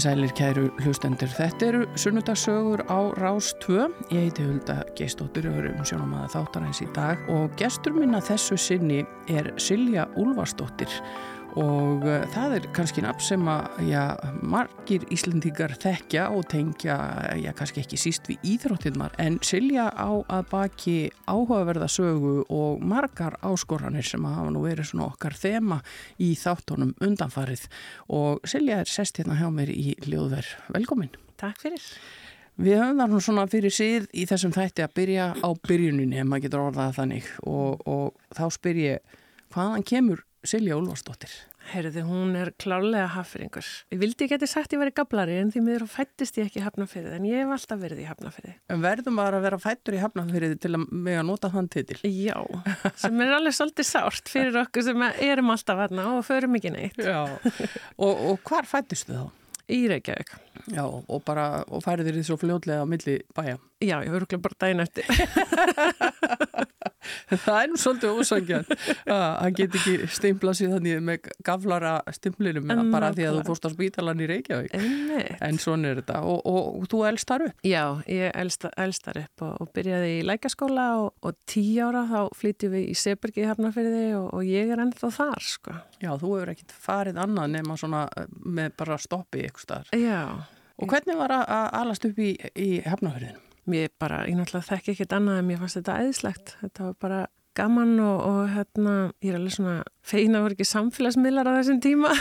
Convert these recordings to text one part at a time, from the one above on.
Komið sælir kæru hlustendur. Þetta eru sunnudagsögur á Rás 2. Ég heiti Hulda Geistóttur og höfum sjónum að þáttar eins í dag og gestur minna þessu sinni er Silja Úlfarsdóttir og uh, það er kannski nafn sem að já, margir Íslandingar þekkja og tengja, já kannski ekki síst við íþróttinnar en Silja á að baki áhugaverða sögu og margar áskoranir sem að hafa nú verið svona okkar þema í þáttunum undanfarið og Silja er sest hérna hjá mér í Ljóðver. Velkomin. Takk fyrir. Við höfum það nú svona fyrir síð í þessum þætti að byrja á byrjuninni ef maður getur orðað þannig og, og þá spyr ég hvaðan kemur Silja Úlfarsdóttir? Herði, hún er klárlega hafringur. Ég vildi ekki að ég sagt ég væri gablari en því miður fættist ég ekki hafnafyrði en ég hef alltaf verið í hafnafyrði. En verðum bara að vera fættur í hafnafyrði til að með að nota þann titil? Já, sem er alveg svolítið sárt fyrir okkur sem erum alltaf hérna og förum ekki neitt. Já, og, og hvar fættistu þá? Í Reykjavík. Já, og bara, og færið þér því svo fljótlega á milli bæja? Já, ég voru bara dæin eftir. það er nú svolítið ósangjan hann get ekki stimpla sér þannig með gaflara stimplinum En bara því að þú fórst á spítalan í Reykjavík Einmitt. en svona er þetta og, og, og þú elst þar upp Já, ég elsta, elstar upp og, byrjaði í lækaskóla og, og tíu ára þá flytjum við í Sebergi í hafnafyrði og, og ég er ennþá þar, sko. Já, þú hefur ekkit farið annað nema svona eh, með bara stoppi ykkur staðar Já. Og hvernig var að, að alast upp í, í hefnafyrðinu? Mér bara, ég náttúrulega þekki ekkert annað en mér fannst þetta æðislegt. Þetta var bara gaman og, og hérna, ég er alveg svona feina voru ekki samfélagsmiðlar á þessum tíma.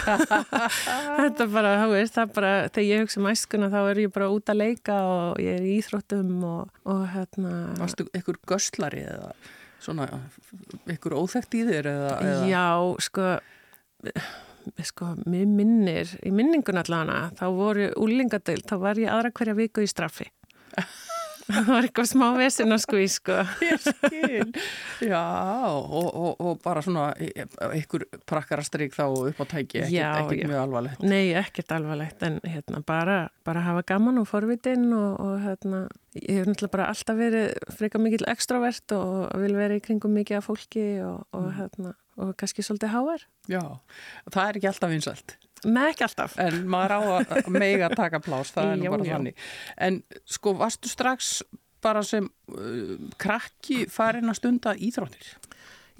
þetta bara, þá veist, það bara, þegar ég hugsa um æskuna þá er ég bara út að leika og ég er í íþróttum og, og hérna... Varstu ykkur göstlari eða svona ykkur óþekkt í þér eða, eða? Já, sko, sko, mér minnir, í minningun allavega, þá voru úlingadeild, þá var ég aðra hverja viku í straffi. það var eitthvað smá vesinn að skví, sko. Ég skil. Já, og, og, og bara svona ykkur prakkarastrík þá upp á tæki, ekkert, Já, ekkert já. mjög alvarlegt. Nei, ekkert alvarlegt, en hérna, bara, bara hafa gaman og forvitin og, og hérna, ég hef náttúrulega bara alltaf verið freka mikill extrovert og vil vera í kringum mikið af fólki og, og hérna, og kannski svolítið háar. Já, það er ekki alltaf vinsælt. Með ekki alltaf. En maður á að mega taka plás, það er nú bara þannig. En sko, varstu strax bara sem uh, krakki farin að stunda íþróttir?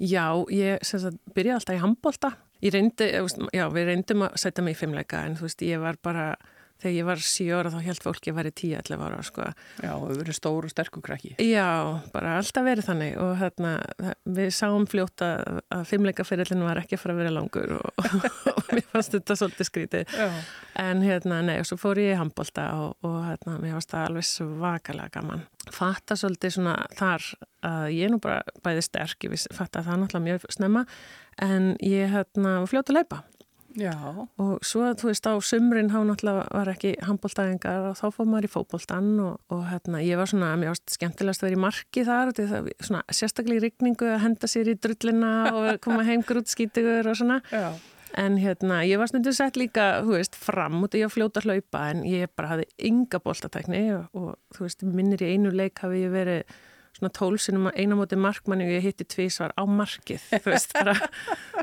Já, ég sagt, byrjaði alltaf í handbólta. Ég reyndi, eh, já, við reyndum að setja mig í fimmleika en þú veist, ég var bara, þegar ég var 7 ára þá held fólk ég var í 10-11 ára, sko. Já, það verið stóru og sterkur krakki. Já, bara alltaf verið þannig og hérna, við sáum fljóta að fimmleikaferillin var ekki að fara að vera langur og, og mér fannst þetta svolítið skrítið. En hérna, nei, og svo fór ég í handbólta og, og hérna, mér fannst það alveg svakalega gaman. Fatta svolítið svona þar að ég er nú bara bæði sterk, ég fatta það náttúrulega mjög snemma, en ég hérna fljóta að leipa. Já, Og svo, þú veist, á sumrin þá náttúrulega var ekki handbóltæðingar og þá fór maður í fótbóltan og, og hérna, ég var svona, mér varst skemmtilegast að vera í marki þar það, svona, sérstaklega í rigningu að henda sér í drullina og koma heim grútskítugur og svona. já. En hérna, ég var stundum sett líka, þú veist, fram út ég var fljóta að hlaupa en ég bara hafði ynga bóltatækni og, og þú veist, minnir í einu leik hafi ég verið svona tólsinum eina móti markmanni og ég hitti tvísvar á markið, þú veist, bara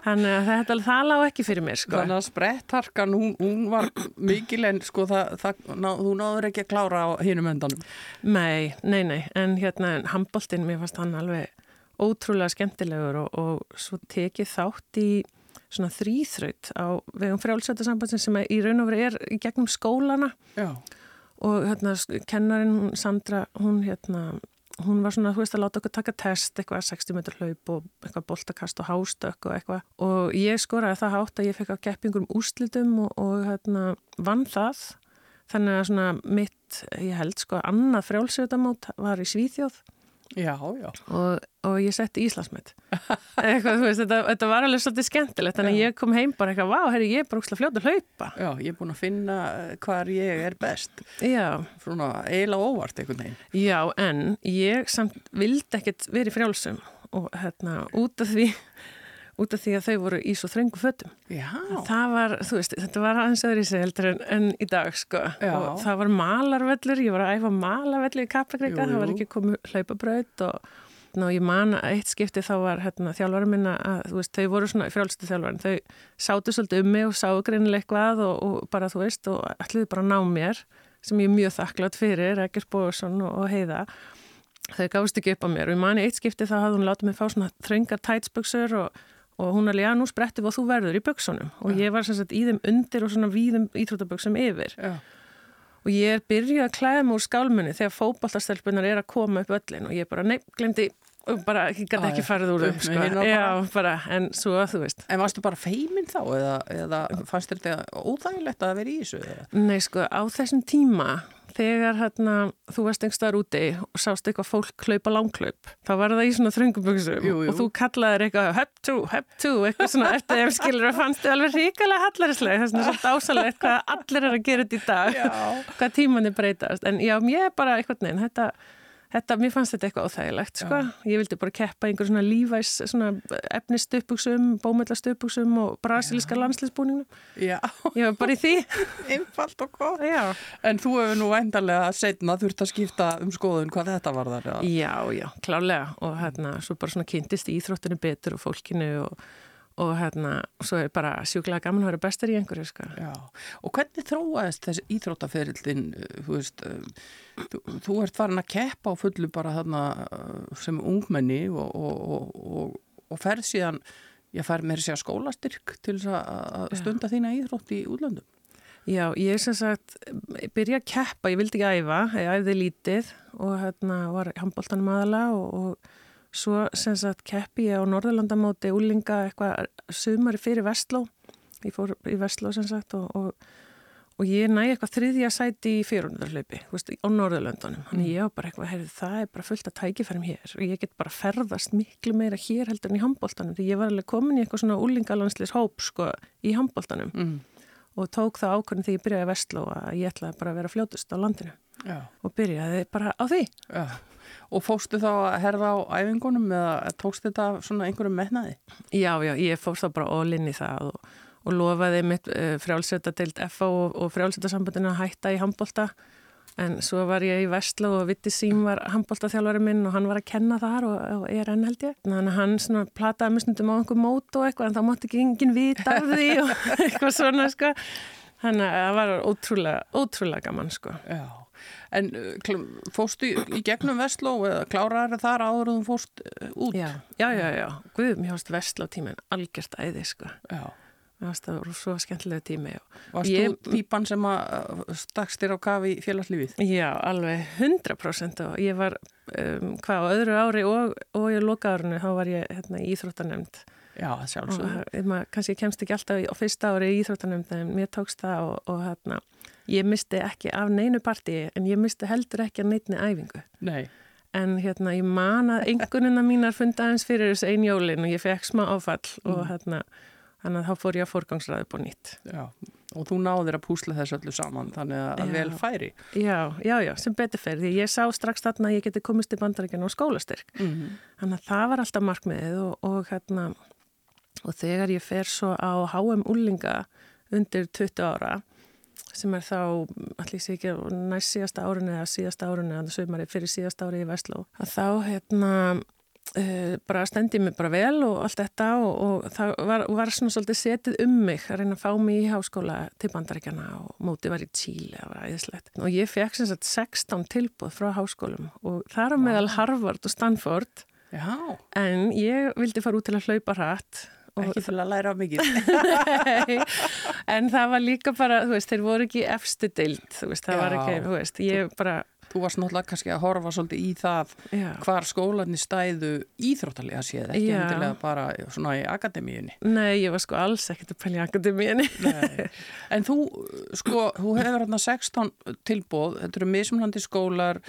þannig að þetta, það lág ekki fyrir mér, sko. Þannig að sprettharkan, hún, hún var mikil en sko það, það, ná, þú náður ekki að klára á hinum endanum. Nei, nei, nei, en hérna handbóltinn, mér fannst hann alveg ótrúlega skemmtilegur og, og svo tekið þátt í svona þrýþraut á vegum frjálsvættasambansin sem í raun og veru er í gegnum skólana Já, og hérna kennarin hún, Sandra, hún hérna hún var svona, þú veist, að láta okkur taka test eitthvað 60 metrar hlaup og eitthvað boltakast og hástökk og eitthvað. Og ég skoraði það hátt að ég fekk á keppingum úrslitum og, og hérna vann það. Þannig að svona mitt, ég held sko, annað frjálsjötamót var í Svíþjóð Já, já. og, og ég setti Íslandsmet eitthvað, þú veist, þetta, þetta var alveg svolítið skemmtilegt þannig að ég kom heim bara eitthvað, vá, herri, ég er bara úrslega fljótt að hlaupa Já, ég er búin að finna eh, hvar ég er best. Já, Svona eiginlega óvart einhvern veginn. já, en ég samt vildi ekkert verið frjálsum og hérna, út af því út af því að þau voru í svo þröngu fötum Já. það var, þú veist, þetta var aðeins öðru í sig heldur en, en í dag, sko Já. og það var malarvellur, ég var að æfa malarvellur í Kaplakrika, Jú, það var ekki komið hlaupabraut og Ná, ég man að eitt skipti þá var hérna, þjálfari minna að veist, þau voru svona frjálstu þjálfarin, þau sátu svolítið um mig og sáu greinilega eitthvað og, og bara þú veist og ætluðu bara að ná mér sem ég er mjög þakklátt fyrir, Ekkert Bóðursson og, og Heiða þau gáðist ekki upp á mér og ég mani eitt skipti þá hafði hún látið mig fá svona þröngar tætsbuksur og, og hún alveg, já nú sprettum við og þú verður í buksunum og ég var sem sagt í þeim undir og svona víðum ítrútabuksum yfir Já. og ég er byrjuð að klæða mig úr skálmunni þegar fótballtastelpunar er að koma upp öllin og ég bara, nei, glemdi og bara, ég gæti ekki já. farið úr með sko. bara. já, bara, en svo þú veist En varstu bara feimin þá eða, eða fannst þetta óþægilegt að vera í þessu? Eða? Nei, sko, á þessum tíma þegar hérna, þú varst einhverstaðar úti og sást eitthvað fólk hlaupa langklaup þá var það í svona þrönguböksum og þú kallaðir eitthvað höpp tú, höpp tú eitthvað svona eftir þeim skilur og fannst þið alveg ríkalega hallarislega það er ásalegt hvað allir er að gera þetta í dag. Já. hvað tímanni breytast. En já, mér er bara eitthvað neinn þetta, þetta, mér fannst þetta eitthvað óþægilegt sko. ég vildi bara keppa einhver svona lífæs svona efnistöpuksum, bómöllastöpuksum og brasilíska landslýsbúningum Já, ég var bara í því einfalt og gott. já En þú hefur nú endarlega setna þurft að skipta um skoðun hvað þetta var þar. eða? Já, já, klálega og hérna, svo bara svona kynntist íþróttinu betur og fólkinu og, og hérna, svo er bara sjúklega gaman að vera bestar í einhverju, sko. Já, og hvernig þróaðist þessi íþróttaferildin, uh, þú veist, uh, þú, þú ert farin að keppa á fullu bara þarna uh, sem ungmenni og, og, og, og, og ferð síðan, ég fær mér sér skólastyrk til þess að- að Já. stunda þína íþrótt í útlöndum. Já, ég sem sagt byrja að keppa, ég vildi ekki æfa, ég æfði lítið og hérna var handbóltanum aðalega og, og svo sem sagt keppi ég á Norðurlandamóti úlinga eitthvað sumari fyrir Vestló, ég fór í Vestló sem sagt og, og, og ég næ eitthvað þriðja sæti í fjörundarhlaupi á Norðurlandunum, þannig ég var bara eitthvað, heyrðu, það er bara fullt að tækifærum hér og ég get bara ferðast miklu meira hér heldur en í handbóltanum því ég var alveg komin í eitthvað svona úlingalandslis hóp sko í handbóltanum Mm. og tók það ákvörðin þegar ég byrjaði Vestló að ég ætlaði bara að vera fljótust á landinu Já, og byrjaði bara á því. já. Og fóstu þá að herða á æfingunum eða tókst þetta svona einhverjum metnaði? Já, já, ég fór þá bara all inn í það og, og lofaði mitt uh, frjálsetta tilt FA og, og frjálsetta sambandinu að hætta í handbólta en svo var ég í Vestló og Vitti Sím var handbóltaþjálfari minn og hann var að kenna þar og, og er enn held ég. Þannig að hann svona plataði mér stundum á einhver mót og eitthvað en þá mátti ekki enginn vita af því og eitthvað svona sko. Þannig að það var ótrúlega, ótrúlega gaman sko. Já. En uh, fóstu í, gegnum Vestló eða kláraði þar áður en þú fóst uh, út? Já, já, já, já. Guð, mér hást Vestló tíminn algjört æði sko. Já. Mér hást það voru svo skemmtilega tími og Varst Ég- þú típan sem að uh, stakst þér á kafi félagslífið? Já, alveg 100% og ég var, um, hvað, á öðru ári og, og ég loka árinu, þá var ég hérna, í Íþróttanemnd Já, og maður kannski kemst ekki alltaf á fyrsta ári í Íþróttanemnd en mér tókst það og, og hérna, ég misti ekki af neinu partíi en ég misti heldur ekki af neitni æfingu. Nei. En hérna, ég man að einhvernina mínar funda aðeins fyrir þessu einn jólin og ég fekk smá áfall og hérna, þannig að þá fór ég að forgangsraði á nýtt. Já. Og þú náðir að púsla þessu öllu saman, þannig að Já. vel færi. Já, já, já, sem betur fyrir því ég sá strax þarna að ég geti komist í bandaríkjana og skólastyrk. Mm. Þannig að það var alltaf markmiðið og, og, hérna, og þegar ég fer svo á HM Ullinga undir 20 ára sem er þá, allir sé ekki næst síðasta árinu eða síðasta árinu eða sögumari fyrir síðasta ári í Vestló. Að þá hérna uh, bara stendi mig bara vel og allt þetta og, og það var, var svona svolítið setið um mig að reyna að fá mig í háskóla til bandaríkjana og mótið var í Tíli, það var æðislegt. Og ég fekk sem sagt 16 tilbúð frá háskólum og þar á meðal Harvard og Stanford. Já, En ég vildi fara út til að hlaupa hratt. Ekki til að læra mikið. Nei, en það var líka bara, þú veist, þeir voru ekki efstu deild, þú veist, það var Já. ekki, þú veist, ég bara, Þú varst náttúrulega kannski að horfa svolítið í það Já. hvar skólanir stæðu íþróttalega séð, ekki Já. endilega bara svona í akademíunni. Nei, ég var sko alls ekkert að pælja akademíinni. Nei. En þú, sko, þú hefur hérna 16 tilbóð, þetta eru mismunandi skólar,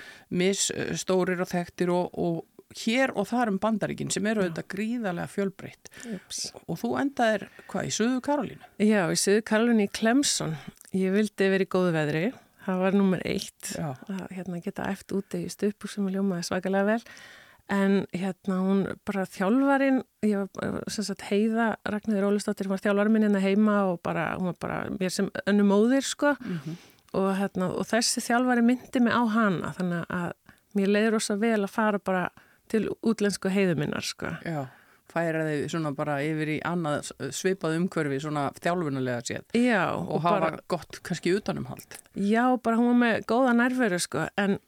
misstórir og þekktir og, og hér og þar um bandaríkin sem eru auðvitað gríðarlega fjölbreytt. Ups. Og þú endaðir, hvað, í Suðu Karolínu? Já, í Suðu Karlunni í Clemson. Ég vildi verið í góðu veðri. Það var nummer eitt. Að hérna, geta eft úti í stupu sem ljómaði svakalega vel. En hérna hún bara þjálfarin, ég var bara, sem sagt heiða, Ragnarður Ólistóttir, var þjálfarin minn hérna heima og bara, hún var bara mér sem önnu móðir sko. og, hérna, og þessi þjálfari myndi mig á hana þannig að mér leiður ósa vel að fara bara til útlensku heiðuminnar sko. Já. Færa þau svona bara yfir í annað svipað umhverfi svona þjálfunulega séð Já, og, hafa gott kannski utanumhald. Já, bara hún var með góða nærveru sko, en,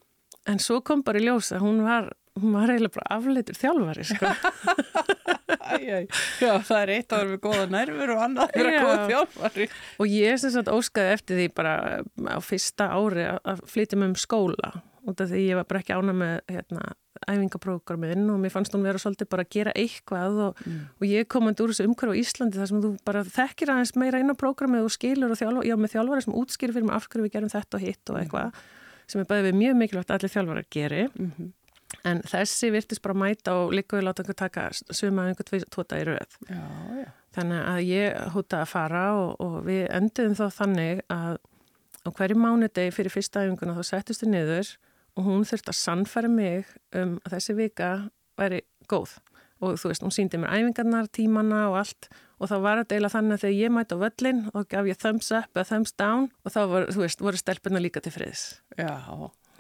en svo kom bara í ljós að hún var, hún var eiginlega bara afleitur þjálfari sko. Æ, æ. Já, það er eitt að vera með góða nervur og annað að vera Já. góð þjálfari. og ég sem sagt óskaði eftir því bara á fyrsta ári að- flytja mig um skóla út af því ég var bara ekki ána með hérna, æfingaprógraminn og mér fannst hún vera svolítið bara að gera eitthvað og, og ég komandi úr þessu umhverju á Íslandi þar sem þú bara þekkir aðeins meira inn á prógramið og skilur og þjálfur, já með þjálfari sem útskýrir fyrir mig af hverju við gerum þetta og hitt og eitthvað sem er bæðið við mjög mikilvægt að allir þjálfarar geri. En þessi virtist bara mæta og líka við láta einhver taka suma einhver tóta í röð. Já, já. Þannig að ég hóta að fara og, og við enduðum þá þannig að á hverju mánudegi fyrir fyrsta æfinguna þá settist við niður og hún þurfti að sannfæra mig um að þessi vika væri góð. Og þú veist, hún síndi mér æfingarnar, tímana og allt og þá var þetta eiginlega þannig að þegar ég mæti á völlin og gaf ég thumbs up eða thumbs down og þá var, veist, voru stelpuna líka til friðs. Já,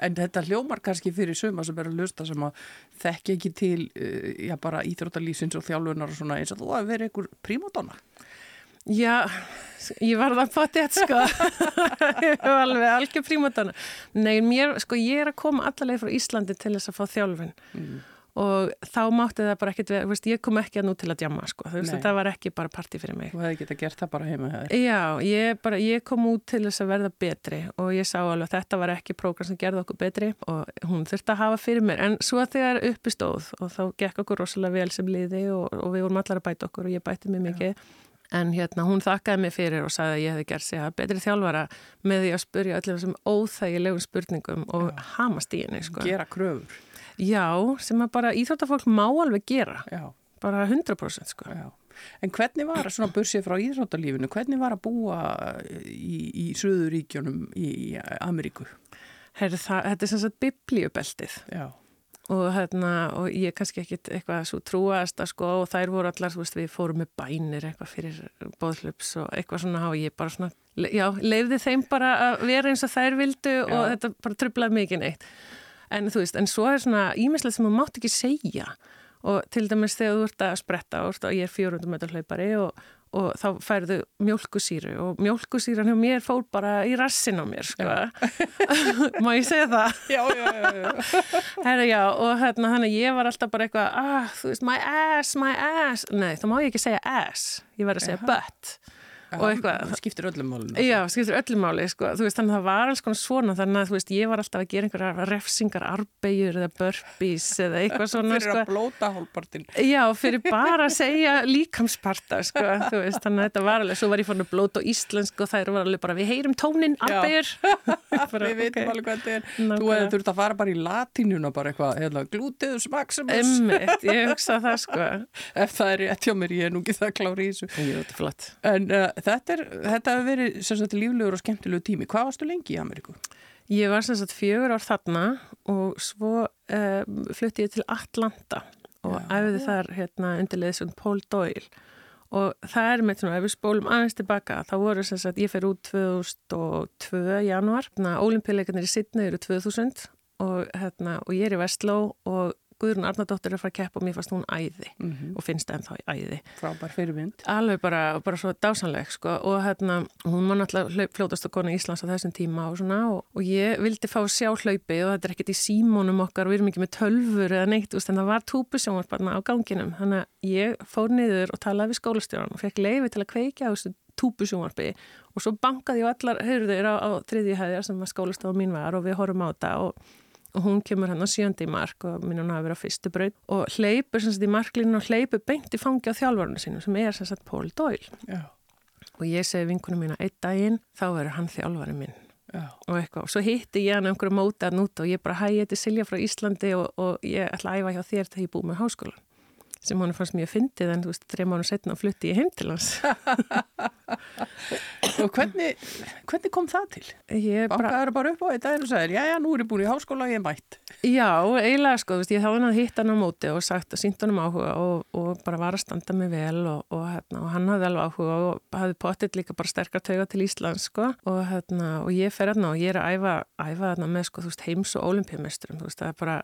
en þetta hljómar kannski fyrir suma sem er að lusta sem að þekki ekki til uh, já, bara íþróttalýsins og þjálfunar og svona eins og þú að vera einhver prímadonna. Já, ég var það potið, sko. ég var alveg algjör prímatana. Nei, mér, sko, ég er að koma allavega frá Íslandi til þess að fá þjálfin. Og þá mátti það bara ekkit, veist, ég kom ekki að nú til að djama, sko. Þú veist, þetta var ekki bara partí fyrir mig. Þú hefði geta gert það bara heima þér. Já, ég, bara, ég kom út til þess að verða betri og ég sá alveg að þetta var ekki prógram sem gerði okkur betri og hún þurfti að hafa fyrir mér. En svo þegar uppi stóð og þá gekk okkur rosalega vel sem liði og, og við vorum allar að bæta okkur og ég bæti mig mikið. En hérna, hún þakkaði mig fyrir og sagði að ég hefði gert sig að betri þjálfara með því að spurja öllum þessum óþægilegum spurningum og hamast í henni, sko. Gera kröfur. Já, sem að bara íþróttafólk má alveg gera, Já, bara 100% sko. já. En hvernig var að svona bursið frá íþróttalífinu, hvernig var að búa í, í Suðuríkjónum í, í Ameríku? Herri, það, þetta er sem sagt biblíubeltið Já, og, hérna, og ég er kannski ekkit eitthvað svo trúast að sko og þær voru allar, þú veist, við fórum með bænir eitthvað fyrir bóðhlups og eitthvað svona og ég bara svona, já, leifði þeim bara að vera eins og þær vildu og Já. þetta bara trublaði mikið neitt. En þú veist, en svo er svona ímislega sem þú mátt ekki segja og til dæmis þegar þú ert að spretta og, og ég er 400 meter hlaupari og, og þá færðu mjólkusýru og mjólkusýran hjá mér fór bara í rassin á mér, sko. Má ég segja það? já, já, já, já. Herra, já, og hérna, þannig að ég var alltaf bara eitthvað, ah, þú veist, my ass, my ass. Nei, þá má ég ekki segja ass, ég verð að segja butt. Og eitthvað. Skiptir öllum málunum. Já, skiptir öllum máli, sko, þú veist, þannig að það var alls konar svona, þannig að, þú veist, ég var alltaf að gera einhverja refsingar, arbegjur eða burpees eða eitthvað svona, Fyrir sko. að blóta hálpartin. Já, fyrir bara að segja líkamsparta, sko, þú veist, þannig að þetta var alveg, svo var ég fann að blóta á íslensku og þær var alveg bara, við heyrum tónin, arbegjur. Við veitum alveg hvað þetta er. Þú hefði þurft að fara bara í latínuna bara eitthvað, hérna, þetta hefur verið sagt líflegur og skemmtilegu tími. Hvað varstu lengi í Ameríku? Ég var sem sagt fjögur ár þarna og svo um, flutti ég til Atlanta og Já. æfði þar hérna undir leðsum Paul Doyle og það er með svona, ef við spólum aðeins tilbaka, þá voru sem sagt, ég fer út 2002 januar, ólimpíuleikarnir í Sydney eru 2000 og, hérna, og ég er í Vestló og Guðrún Arnardóttir er að fara að keppa og mér fannst hún æði Mm og finnst ennþá í æði. Frábær fyrirmynd. Alveg bara, bara svo dásanleg sko og hérna, hún var náttúrulega fljótast að kona í Íslands á þessum tíma og svona og, og ég vildi fá að sjá hlaupið og þetta er ekkert í símónum okkar og við erum ekki með tölfur eða neitt, veist, en það var túpusjónvarparna á ganginum, þannig að ég fór niður og talaði við skólastjóran og fekk leiði til að kveikja á þessu túpusjónvarpi og svo bankaði ég allar höfður á, á þriðji hæðir sem skólastofa mín var og við horfum á þetta og, og hún kemur hann á sjöndi mark og minn hún hafi verið á fyrstu braut og hleypur sem sagt í marklinu og hleypur beint í fangi á þjálfvarnu sinu sem er sem sagt Pól Dóil og ég segi vinkunum mína einn daginn þá verður hann þjálfvarnu minn. Já. og eitthvað og svo hitti ég hann einhverju móta nút og ég bara hæði þetta Silja frá Íslandi og, og ég ætla að æfa hjá þér þegar ég búið með háskólan sem hann fannst mjög fyndið en þú veist, þrejum árum setna flutti ég heim til hans Og hvernig, hvernig kom það til? Bankaður bara upp á þetta og sagður, já já, nú er ég búin í háskóla og ég er mætt Já, eiginlega sko, þú veist, ég þá hann að hitta hann á móti og sagt og sínt hann um áhuga og, og bara var að standa mig vel og, og, hérna, og hann hafði alveg áhuga og hafði pottitt líka bara sterkar tauga til Íslands sko og hérna, og ég fer hérna og ég er að æfa, æfa hérna með sko, þú veist, heims og olimpíumesturum, þú veist, það er bara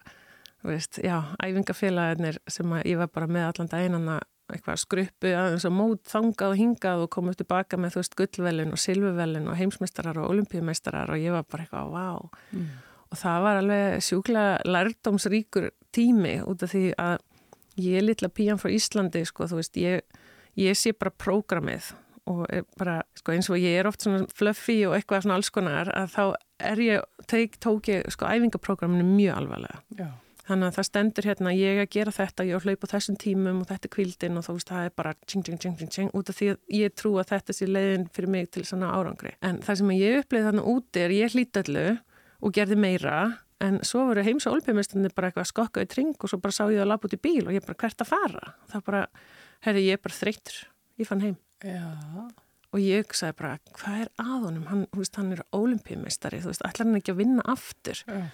veist, já, æfingafélagarnir sem ég var bara með allan daginn eitthvað skruppu aðeins og mót þangað og hingað og komið tilbaka með þú veist gullvelin og silvuvelin og heimsmeistarar og olimpíumeistarar og ég var bara eitthvað wow mm. og það var alveg sjúkla lærdomsríkur tími út af því að ég er litla píjan frá Íslandi sko þú veist ég, ég sé bara prógramið og bara sko eins og ég er oft svona fluffy og eitthvað svona alls konar að þá er ég, tók ég sko æfingaprógraminu mjög alvarlega. Já Þannig að það stendur hérna ég að gera þetta, ég á hlaup á þessum tímum og þetta er kvildin og þá veist það er bara tjing, tjing, tjing, tjing, tjing, út af því að ég trú að þetta sé leiðin fyrir mig til svona árangri. En það sem ég uppleiði þarna úti er ég hlýtt allu og gerði meira en svo voru heims og olbjörnmestinni bara eitthvað skokkaði tring og svo bara sá ég að lafa út í bíl og ég bara hvert að fara. Það bara, herri ég er bara þreytur, ég fann heim. Já. Og ég sagði bara, hvað er að honum? Hann, veist, hann er olimpíumestari, þú veist, ætlar hann ekki að vinna aftur? Já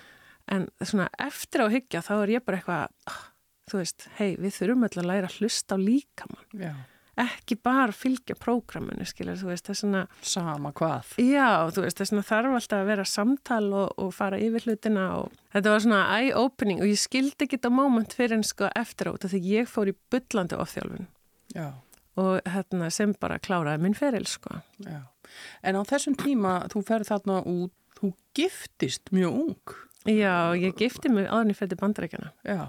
en svona eftir á hyggja þá er ég bara eitthvað, ah, þú veist, hei við þurfum alltaf að læra að hlusta á líkamann. Já. ekki bara fylgja prógraminu, skilur, þú veist, það er svona sama hvað. Já, þú veist, það er svona þarf alltaf að vera samtal og, og fara yfir hlutina og þetta var svona eye-opening og ég skildi ekki þetta moment fyrir en sko eftir át því ég fór í byllandi ofþjálfun. Já. Og hérna sem bara kláraði minn feril sko. Já. En á þessum tíma þú ferð þarna út, þú giftist mjög ung Já, ég gifti mig áðurinn í fætti bandarækjana. Já.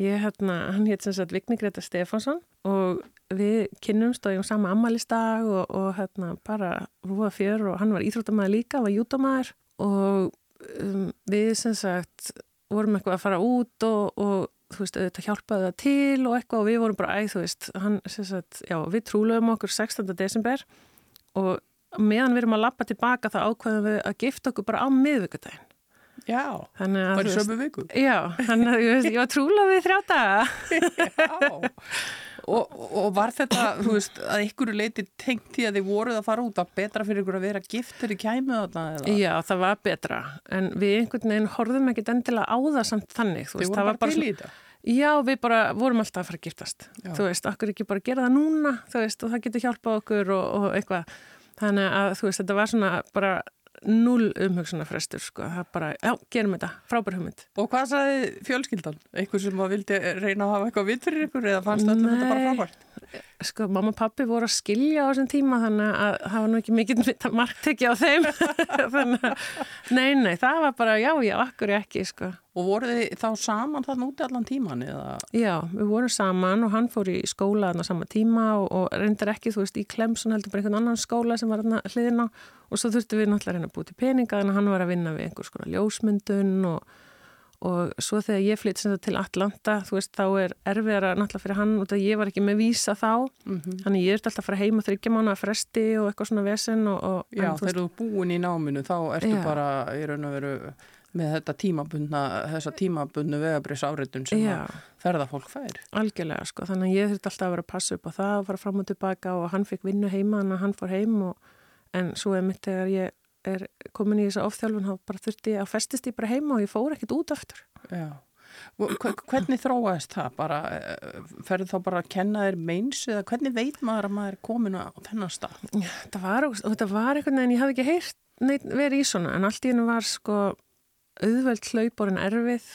Ég, hérna, hann hétt sem sagt Vigni Greta Stefánsson og við kynnumst og ég var sama ammælistag og, og hérna bara rúa fjör og hann var íþróttamæður líka, var jútamæður og um, við sem sagt vorum eitthvað að fara út og, og þú veist, þetta hjálpaði það til og eitthvað og við vorum bara æð, þú veist, hann sem sagt, já, við trúluðum okkur 16. desember og meðan við erum að lappa tilbaka það ákveðum við að gifta okkur bara á miðvíkudaginn Já, bara í sömu viku. Já, þannig að ég, ég var trúlega við þrjá daga. Já, og, og var þetta, þú veist, að ykkur leiti tengt í að þið voruð að fara út að betra fyrir ykkur að vera giftur í kæmu þarna? Eða? Já, það var betra, en við einhvern veginn horfum ekkit endilega á það samt þannig. Þið voru bara til í þetta? Já, við bara vorum alltaf að fara að giftast. Já. Þú veist, okkur ekki bara gera það núna, þú veist, og það getur hjálpað okkur og, og eitthvað. Þannig að, þú veist, þetta var svona bara null umhugsunarfrestur sko, það er bara, já, gerum þetta, frábær hugmynd. Og hvað saði fjölskyldan? Eitthvað sem vildi reyna að hafa eitthvað vitt fyrir ykkur eða fannst þetta bara frábært? Sko, mamma og pappi voru að skilja á þessum tíma þannig að það var nú ekki mikið marktekki á þeim þannig að, nei, nei, það var bara já, já, akkur ekki, sko. Og voru þið þá saman þann úti allan tíman? Eða? Já, við vorum saman og hann fór í skóla þarna sama tíma og, og reyndar ekki, þú veist, í Klemson heldur bara einhvern annan skóla sem var hliðin á og svo þurftu við náttúrulega reyna að búti peninga þannig að hann var að vinna við einhvers konar ljósmyndun og, og svo þegar ég þetta til Atlanta, þú veist, þá er erfiðara náttúrulega fyrir hann að ég var ekki með vísa þá, mm -hmm. þannig ég ert alltaf að fara heim og þryggja mánu að fresti og eitthvað svona vesen og, og Já, þegar þú búin í náminu þá ertu já. bara í raun og veru með þetta tímabundna, þessa tímabundnu vegabrís áreitun sem Já. að ferða fólk fær. Algjörlega sko, þannig ég þurfti alltaf að vera að passa upp á það og fara fram og tilbaka og hann fikk vinnu heima en hann fór heim og, en svo er mitt þegar ég er komin í þessa ofþjálfun þá bara þurfti ég að festist ég bara heima og ég fór ekkit út aftur. Já. Hvernig þróaðist það? Bara, eh, ferði þá bara að kenna þér meins eða hvernig veit maður að maður er komin á þennan stað? Það var, var eitthvað en ég hafði ekki heyrt neitt verið í svona en allt í hennu var sko auðveld hlauporinn erfið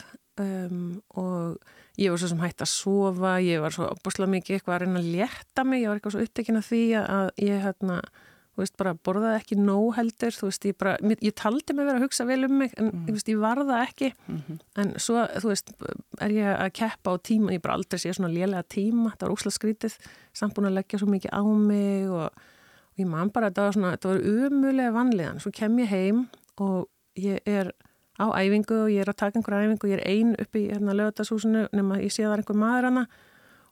um, og ég var svo sem hægt að sofa, ég var svo opbúslega mikið eitthvað að reyna að létta mig, ég var eitthvað svo upptekinn af því að ég hérna, þú veist, bara borðaði ekki nóg heldur, þú veist, ég bara, ég taldi mig verið að hugsa vel um mig, en mm. veist, ég varða ekki, mm -hmm. en svo, þú veist, er ég að keppa á tíma, ég bara aldrei sé svona lélega tíma, það var óslægt skrítið, samt búin að leggja svo mikið á mig og og ég man bara að þetta var svona, þetta var umulega vanliðan, svo kem ég heim og ég er á æfingu og ég er að taka einhverja æfingu og ég er ein upp í hérna lögatashúsinu nema ég sé að það er einhver maður hana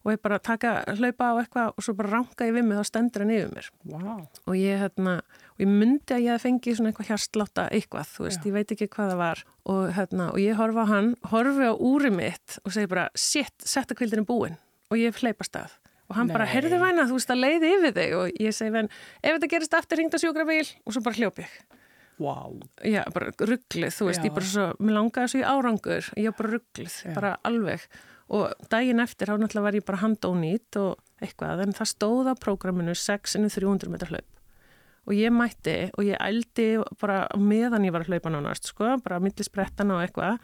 og ég bara taka hlaupa á eitthvað og svo bara ranka ég við mig þá stendur hann yfir mér wow. og ég hérna og ég myndi að ég fengi svona eitthvað hjarsláta eitthvað, þú veist, Já. ég veit ekki hvað það var og hérna, og ég horfa á hann horfi á úri mitt og segi bara shit, setta kvildinu búin og ég hleypa stað og hann Nei. bara, heyrðu væna, þú veist að leiði yfir þig og ég segi venn, ef þetta gerist aftur ringd á sjúkrabíl og svo bara hljópi ég Wow. Já, bara rugglið, þú veist, Já. ég bara svo, mér langaði svo í árangur, ég bara rugglið, bara alveg og daginn eftir þá náttúrulega var ég bara handónýtt og eitthvað, en það stóð á prógraminu 6-300 metrar hlaup og ég mætti og ég ældi bara meðan ég var að hlaupa nánast, sko, bara millisbrettana og eitthvað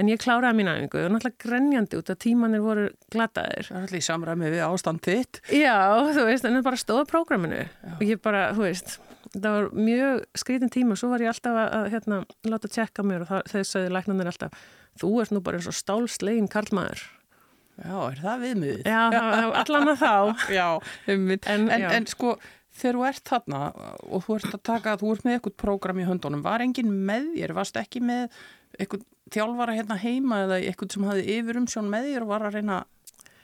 En ég kláraði mín aðingu og náttúrulega grenjandi út að tímanir voru glataðir. Það er alltaf í samræmi við ástand þitt. Já, þú veist, en það bara stóða prógraminu Já. og ég bara, þú veist, það var mjög skrítin tíma og svo var ég alltaf að, hérna, láta tjekka mér og þau sögðu læknanir alltaf, þú ert nú bara eins og stálslegin karlmaður. Já, er það viðmið? Já, allan að þá. Já, en, en, en sko, þegar þú ert þarna og þú ert að taka, þú ert með eitthvað prógram í höndunum, var engin með þér, varst ekki með eitthvað þjálfara hérna heima eða eitthvað sem hafði yfir um sjón með þér og var að reyna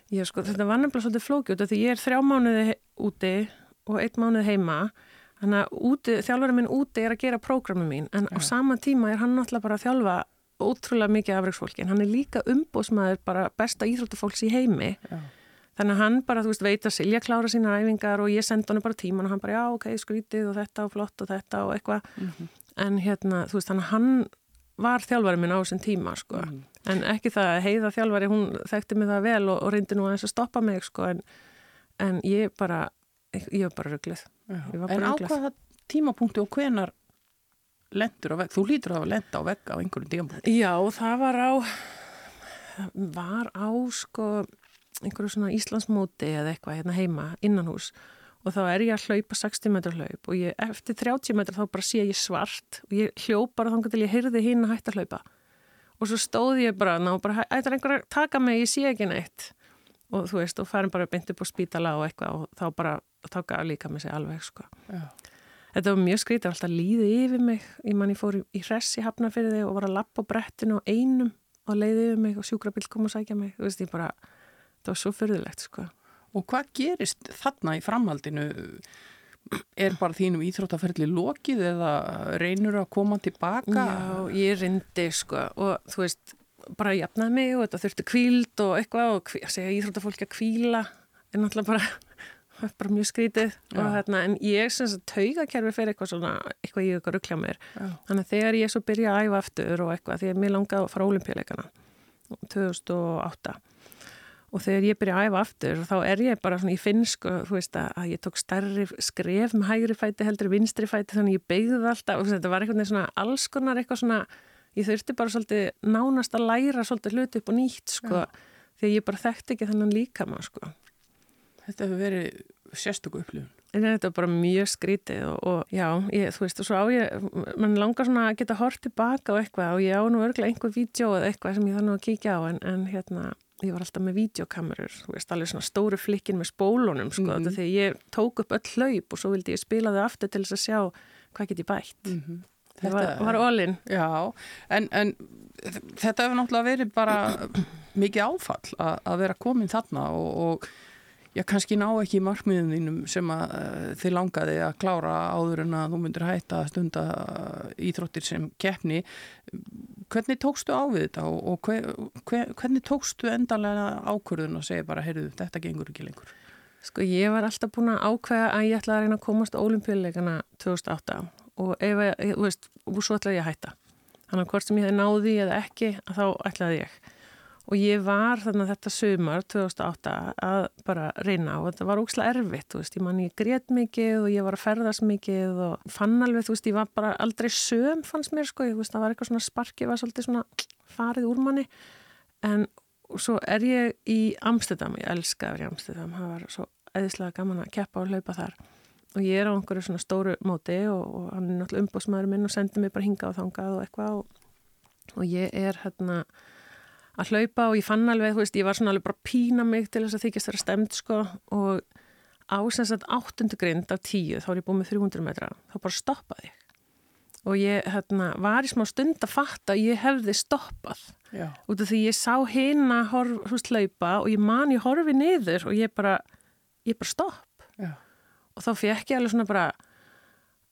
Já sko þetta var nefnilega svolítið flókjótt því ég er þrjá mánuði úti og einn mánuði heima þannig að þjálfara minn úti er að gera prógrami mín en ja. á sama tíma er hann náttúrulega bara að þjálfa ótrúlega mikið afreiksfólki en hann er líka umbósmaður bara besta íþróttufólks í heimi ja. þannig að hann bara þú veist veit að Silja klára sína æfingar og ég senda hann bara tíman og hann bara já ok skrítið og þetta og flott og þetta og eitthvað mm -hmm. en hérna þú veist þannig að hann var þjálfari minn á þessum tíma sko. mm. en ekki það að heiða þjálfari hún þekkti mig það vel og, og reyndi nú að þess að stoppa mig sko, en, en ég bara ég var bara rugglið En á hvaða tímapunkti og hvenar lendur á vegg? Þú lítur að lenda á vegg á einhverju tímapunkti. Já, það var á var á sko einhverju svona Íslandsmóti eða eitthvað hérna heima innan hús og þá er ég að hlaupa 60 metrar hlaup og ég, eftir 30 metrar þá bara sé ég svart og ég hljóp bara þannig til ég heyrði hinn að hætta að hlaupa. Og svo stóð ég bara og bara ætlar einhver að taka mig, ég sé ekki neitt. Og þú veist, og farin bara beint upp á spítala og eitthvað og þá bara þá gaf líka mig sig alveg sko. Þetta var mjög skrítið, alltaf líði yfir mig. Ég man ég fór í, í hress í hafnafyrði og var að lappa á brettinu og einum og leiði yfir mig og sjúkrabill kom og sækja mig. Veist, bara, það var svo förðilegt sko. Og hvað gerist þarna í framhaldinu? Er bara þínum íþróttaferðli lokið eða reynur að koma tilbaka? Já, ég reyndi sko. Og þú veist, bara jafnaði mig og þetta þurfti kvíld og eitthvað og segja íþróttafólki að kvíla er náttúrulega bara, bara mjög skrítið Já. og þarna, en ég syns að taugakerfi fyrir eitthvað svona, eitthvað ég eitthvað ruggla mér. Já. Þannig að þegar ég svo byrja að æfa aftur og eitthvað, því að mér langaði að fara á olimpíuleikana 2008 og þegar ég byrja að æfa aftur þá er ég bara svona, ég finn sko, þú veist að ég tók starri skref með hægri fæti heldur vinstri fæti þannig ég beigði alltaf og þetta var eitthvað svona alls konar eitthvað svona, ég þurfti bara svolítið nánast að læra svolítið hluti upp og nýtt sko, því ég bara þekkti ekki þennan líka maður sko. Þetta hefur verið sérstöku upplifun. En þetta er bara mjög skrítið og, og já, ég, þú veist, og svo á ég, mann langar svona að geta hort tilbaka og eitthvað og ég á nú örglega einhver vídeo eða eitthvað sem ég þannig að kíkja á en, en hérna ég var alltaf með videokamerur, þú veist, allir svona stóru flikkin með spólunum, sko, mm -hmm. þegar ég tók upp öll hlaup og svo vildi ég spila þau aftur til þess að sjá hvað get ég bætt. Mm -hmm. Það var, var ólinn. Já, en, en þetta hefur náttúrulega verið bara mikið áfall að vera komin þarna og, og já, kannski ná ekki markmiðum þínum sem að uh, þið langaði að klára áður en að þú myndir hætta stunda uh, íþróttir sem keppni. Hvernig tókstu á við þetta og, og hver, hver, hvernig tókstu endalega ákvörðun og segja bara, heyrðu, þetta gengur ekki lengur? Sko, ég var alltaf búin að ákveða að ég ætlaði að reyna að komast á olimpíuleikana 2008 og ef ég, þú veist, og svo ætlaði ég að hætta. Þannig að hvort sem ég náði eða ekki, þá ætlaði ég og ég var þarna þetta sömur 2008 að bara reyna og þetta var ókslega erfitt, þú veist, ég man ég grét mikið og ég var að ferðast mikið og fann alveg, þú veist, ég var bara aldrei söm fannst mér, sko, ég veist, það var eitthvað svona spark ég var svolítið svona farið úr manni. En svo er ég í Amsterdam, ég elska að vera í Amsterdam. Það var svo eðislega gaman að keppa og hlaupa þar. Og ég er á einhverju svona stóru móti og, og hann er náttúrulega umbóðsmaður minn og sendir mig bara hinga og þangað og eitthvað. Og, og ég er hérna að hlaupa og ég fann alveg, þú veist, ég var svona alveg bara að pína mig til þess að þykist vera stemt sko og á sem sagt áttundu grind af tíu, þá er ég búið með 300 metra, þá bara stoppaði ég. Og ég hérna, var í smá stund að fatta að ég hefði stoppað. Já. Út af því ég sá húst hlaupa og ég man ég horfi niður og ég bara, ég bara stopp. Já. Og þá fekk ég alveg svona bara,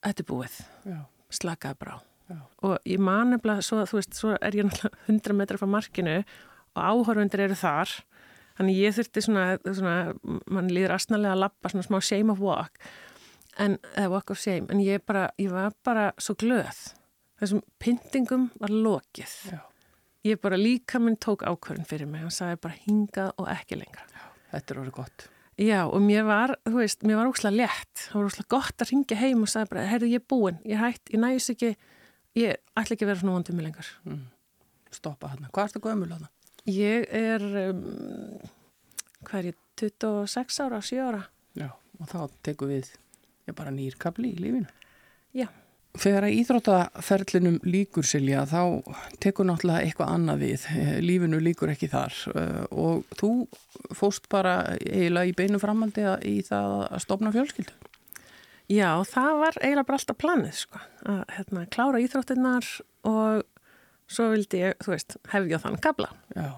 þetta er búið, Já. slakaði bara á. Já. Og ég man nefnilega, svo, þú veist, svo er ég náttúrulega 100 metra frá markinu og áhörfundir eru þar. Þannig ég þurfti svona, svona mann líður astnalega að lappa, svona smá shame of walk, en, eða walk of shame, en ég bara, ég var bara svo glöð. Þessum pyntingum var lokið. Já. Ég bara líka minn tók ákvörðin fyrir mig, hann sagði bara hingað og ekki lengra. Þetta er orðið gott. Já, og mér var, þú veist, mér var óslega létt. Það var óslega gott að ringja heim og sagði bara, heyrðu, ég er búinn, ég hætt, ég næs ekki, ég ætla ekki að vera svona vondum mig lengur. Mm. Stoppa hérna. Hvað er þetta gömul hérna? Ég er, um, hvað er ég, 26 ára, 7 ára? Já. Og þá tekum við, ég bara nýrkabli í lífinu. Já. Þegar að íþróttaferlinum líkur Silja þá tekur náttúrulega eitthvað annað við, lífinu líkur ekki þar Eh, og þú fóst bara eiginlega í beinu framaldi að- í það að stopna fjölskyldu. Já, það var eiginlega bara alltaf planið, sko, að hérna, klára íþróttinnar og svo vildi ég, þú veist, hefja þann kabla. Já.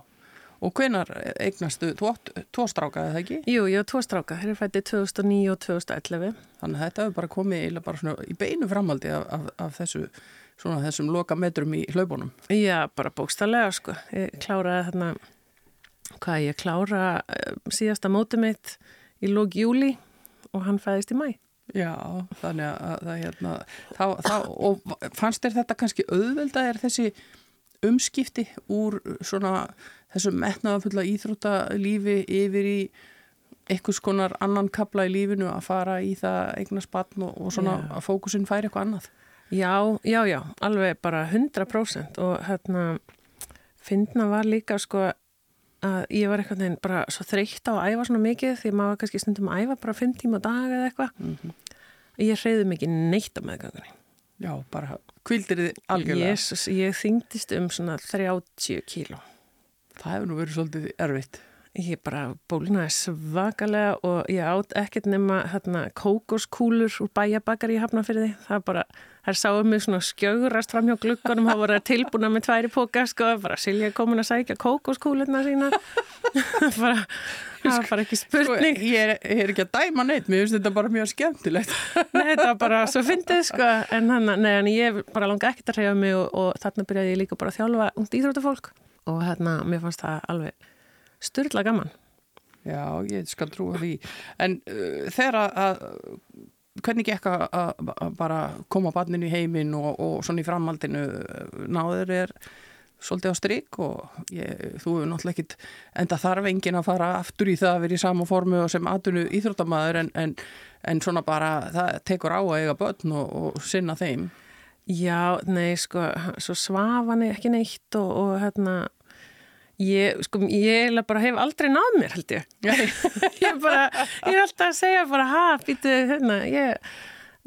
Og hvenar eignastu, þú átt tvo stráka eða ekki? Jú, ég var tvo stráka, þeir eru fættið 2009 og 2011. Þannig að þetta hefur bara komið eiginlega bara svona í beinu framaldi af, af, af þessu, svona þessum loka metrum í hlaupunum. Já, bara bókstallega, sko. Ég kláraði þarna, hvað ég klára uh, síðasta mótið mitt í lók júli og hann fæðist í mæ. Já, þannig að það hérna, þá, þá, og fannst þér þetta kannski auðvelda er þessi umskipti úr svona þessum metnaðafulla íþróttalífi yfir í einhvers konar annan kabla í lífinu að fara í það eignast batn og, og svona Já. að fókusin færi eitthvað annað. Já, já, já, alveg bara 100% og hérna finna var líka sko að ég var eitthvað neginn bara svo þreytt á að æfa svona mikið því maður kannski stundum að æfa bara 5 tíma á dag eða eitthvað. Mm Ég hreyði mikið neitt á meðgangunni. Já, bara kvildir þið algjörlega. Jésus, ég þyngdist um svona 30 kíló. Það hefur nú verið svolítið erfitt. Ég bara bólinaði svakalega og ég átt ekkert nema hérna, kókoskúlur úr bæjabakar í hafnafyrði. Það bara, þær sáum mig svona skjögurast fram hjá gluggunum, það voru tilbúna með tværi póka, sko, bara Silja komin að sækja kókoskúlurna sína. bara, það var bara ekki Sko, spurning. ég, er, ég er ekki að dæma neitt, mér finnst þetta bara mjög skemmtilegt. Nei, þetta var bara svo fyndið, sko, en hann, nei, en ég bara langa ekkert að reyja mig og, og þarna byrjaði ég líka bara að þjálfa ungt íþróttafólk og hérna, mér fannst það alveg styrla gaman. Já, ég skal trúa því. En uh, þegar að hvernig gekk að, að, bara koma barnin í heiminn og, og svona í framhaldinu náður er svolítið á stryk og ég, þú hefur náttúrulega ekkit enda þarf enginn að fara aftur í það að vera í sama formu og sem atvinnu íþróttamæður en, en, en svona bara það tekur á að eiga börn og, og sinna þeim. Já, nei, sko, svo svaf hann ekki neitt og, og hérna, ég, sko, ég bara hef aldrei náð mér, held ég. ég bara, ég er alltaf að segja bara, ha, býtu, hérna, ég,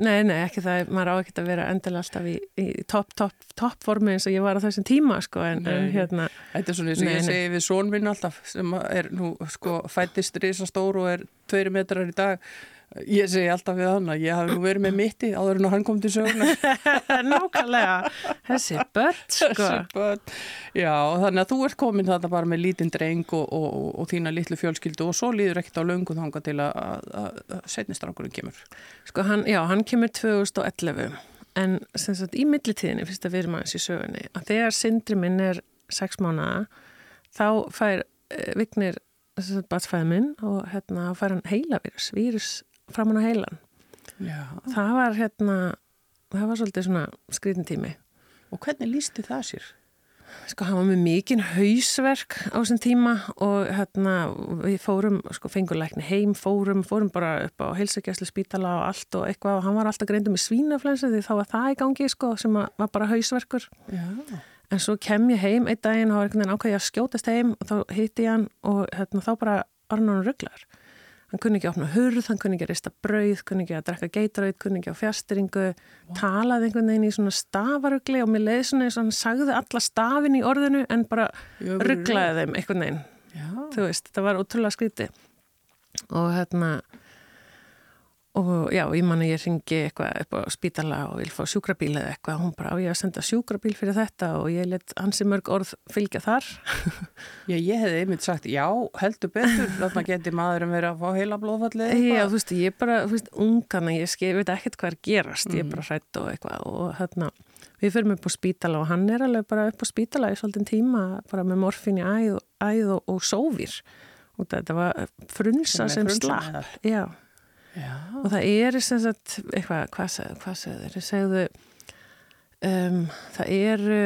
nei, nei, ekki það, maður á ekki að vera endilega alltaf í, í topp, topp, topp formi eins og ég var á þessum tíma, sko, en, Nei. hérna, Þetta er svona eins og ég segi við són minn alltaf sem er nú sko fættist risastór og er tveiri metrar í dag. Ég segi alltaf við hann að ég hafi nú verið með mitti áður en að hann kom til söguna. nákvæmlega, þessi börn, sko. Þessi börn. Já, þannig að þú ert komin þarna bara með lítinn dreng og, og, og, og þína litlu fjölskyldu og svo líður ekkert á löngu þanga til að, að, að, að setnistrankurinn kemur. Sko hann, já, hann kemur 2011 en sem sagt í millitíðinni fyrst að við erum aðeins í sögunni að þegar syndri minn er 6 mánuða þá fær uh, Vignir sem sagt batsfæði minn og hérna fær hann heilavírus, vírus framan á heilan. Já. Það var hérna, það var svolítið svona skrítin tími. Og hvernig lísti það sér? Sko hann var með mikinn hausverk á þessum tíma og hérna við fórum, sko fenguleikni heim, fórum, fórum bara upp á heilsugjæslu spítala og allt og eitthvað og hann var alltaf greindu með svínaflensu því þá var það í gangi sko sem var bara hausverkur. Já. En svo kem ég heim einn daginn og veginn ákveði að skjótast heim og þá hitti ég hann og hérna, þá bara var hann hann rugglar. Hann kunni ekki að opna hurð, hann kunni ekki að rista brauð, kunni ekki að drekka geitraut, kunni ekki á fjastringu, talaði einhvern veginn í svona stafarugli og mér leiði svona eins og hann sagði alla stafin í orðinu en bara rugglaði þeim einhvern veginn. Já. Þú veist, það var ótrúlega skríti. Og hérna, og já, ég man að ég ringi eitthvað upp á spítala og vil fá sjúkrabíl eða eitthvað, hún bara á ég að senda sjúkrabíl fyrir þetta og ég let ansi mörg orð fylgja þar. Já, ég hefði einmitt sagt, já, heldur betur, þarna geti maðurum verið að fá heila blóðfallið. Já, þú veist, ég bara, þú veist, ungana, ég, ég veit ekkert hvað er gerast, mm. ég er bara hrætt og eitthvað og hérna, við förum upp á spítala og hann er alveg bara upp á spítala í svolítinn tíma, bara með morfin í æð, æð og, og sófir og þetta var frunsa sem, sem slapp, já. Já. og það er sem sagt eitthvað, hvað segðu, segðu þeir segðu um, það eru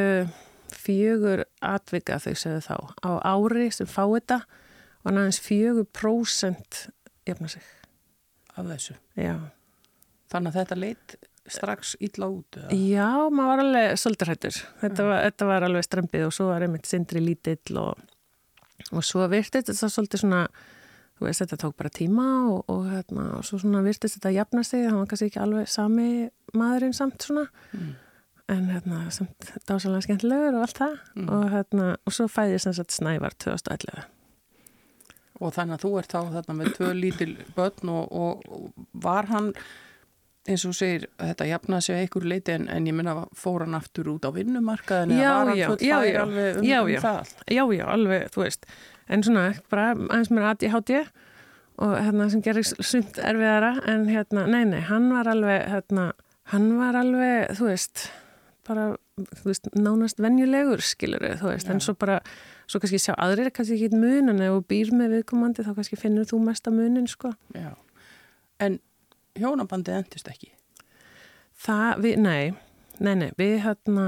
fjögur atvika þau segðu þá á ári sem fá þetta og næðins fjögur prósent jafna sig af þessu Já. þannig að þetta leitt strax ítla út eða? Já, maður var alveg svolítið hættur þetta, þetta var alveg strempið og svo var einmitt sindri lítill og, og svo virtið þetta svolítið svona þú veist, þetta tók bara tíma og, og, hérna, og svo svona virtist þetta að jafna sig, það var kannski ekki alveg sami maðurinn samt svona mm. en hérna, samt dásalega skemmtilegur og allt það mm. og hérna, og svo fæði ég sem sagt snævar 2011 Og þannig að þú ert þá þarna með tvö lítil börn og, og var hann eins og segir, þetta jafnaði sig einhver leiti en, en ég minna fór hann aftur út á vinnumarkaðin eða var hann full fær alveg um, já, um já, það? Já, já, alveg, þú veist en svona bara aðeins mér aðt í háti og hérna sem gerir sumt erfiðara en hérna, nei, nei, hann var alveg hérna, hann var alveg þú veist, bara þú veist, nánast venjulegur, skilur þú veist, Já. en svo bara, svo kannski sjá aðrir kannski ekki mun, en ef þú býr með viðkomandi þá kannski finnur þú mesta munin, sko Já, en hjónabandi endist ekki? Það, við, nei, nei, nei, við hérna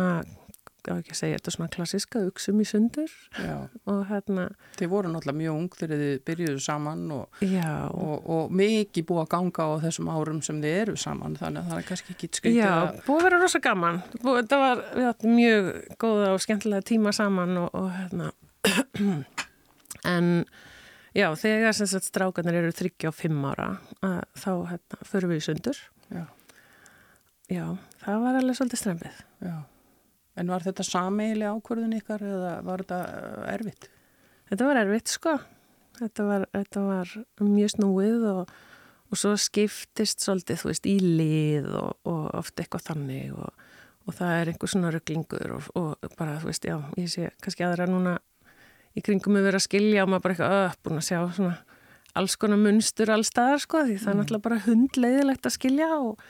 á ekki að segja, þetta er svona klassiska uksum í sundur. Já. og hérna Þið voru náttúrulega mjög ung þegar þið byrjuðu saman og, og, og mikið búið að ganga á þessum árum sem þið eru saman þannig að það er kannski ekki skritið Já, að... búið að vera rosa gaman. Búið, þetta var, áttum mjög góða og skemmtilega tíma saman og, og hérna. En já, þegar sem sagt strákanar eru 35 ára að, þá hérna, förum við í sundur. Já. Já, það var alveg svolítið strempið Já En var þetta sameili ákvörðun ykkar eða var þetta uh, erfitt? Þetta var erfitt sko. Þetta var, þetta var mjög snúið og, og svo skiptist svolítið þú veist í lið og, og oft eitthvað þannig og, og það er einhver svona rugglingur og bara þú veist já, ég sé kannski aðra núna í kringum við verið að skilja og maður bara eitthvað öpp að sjá svona alls konar munstur allstaðar sko því það er mm. náttúrulega bara hundleiðilegt að skilja og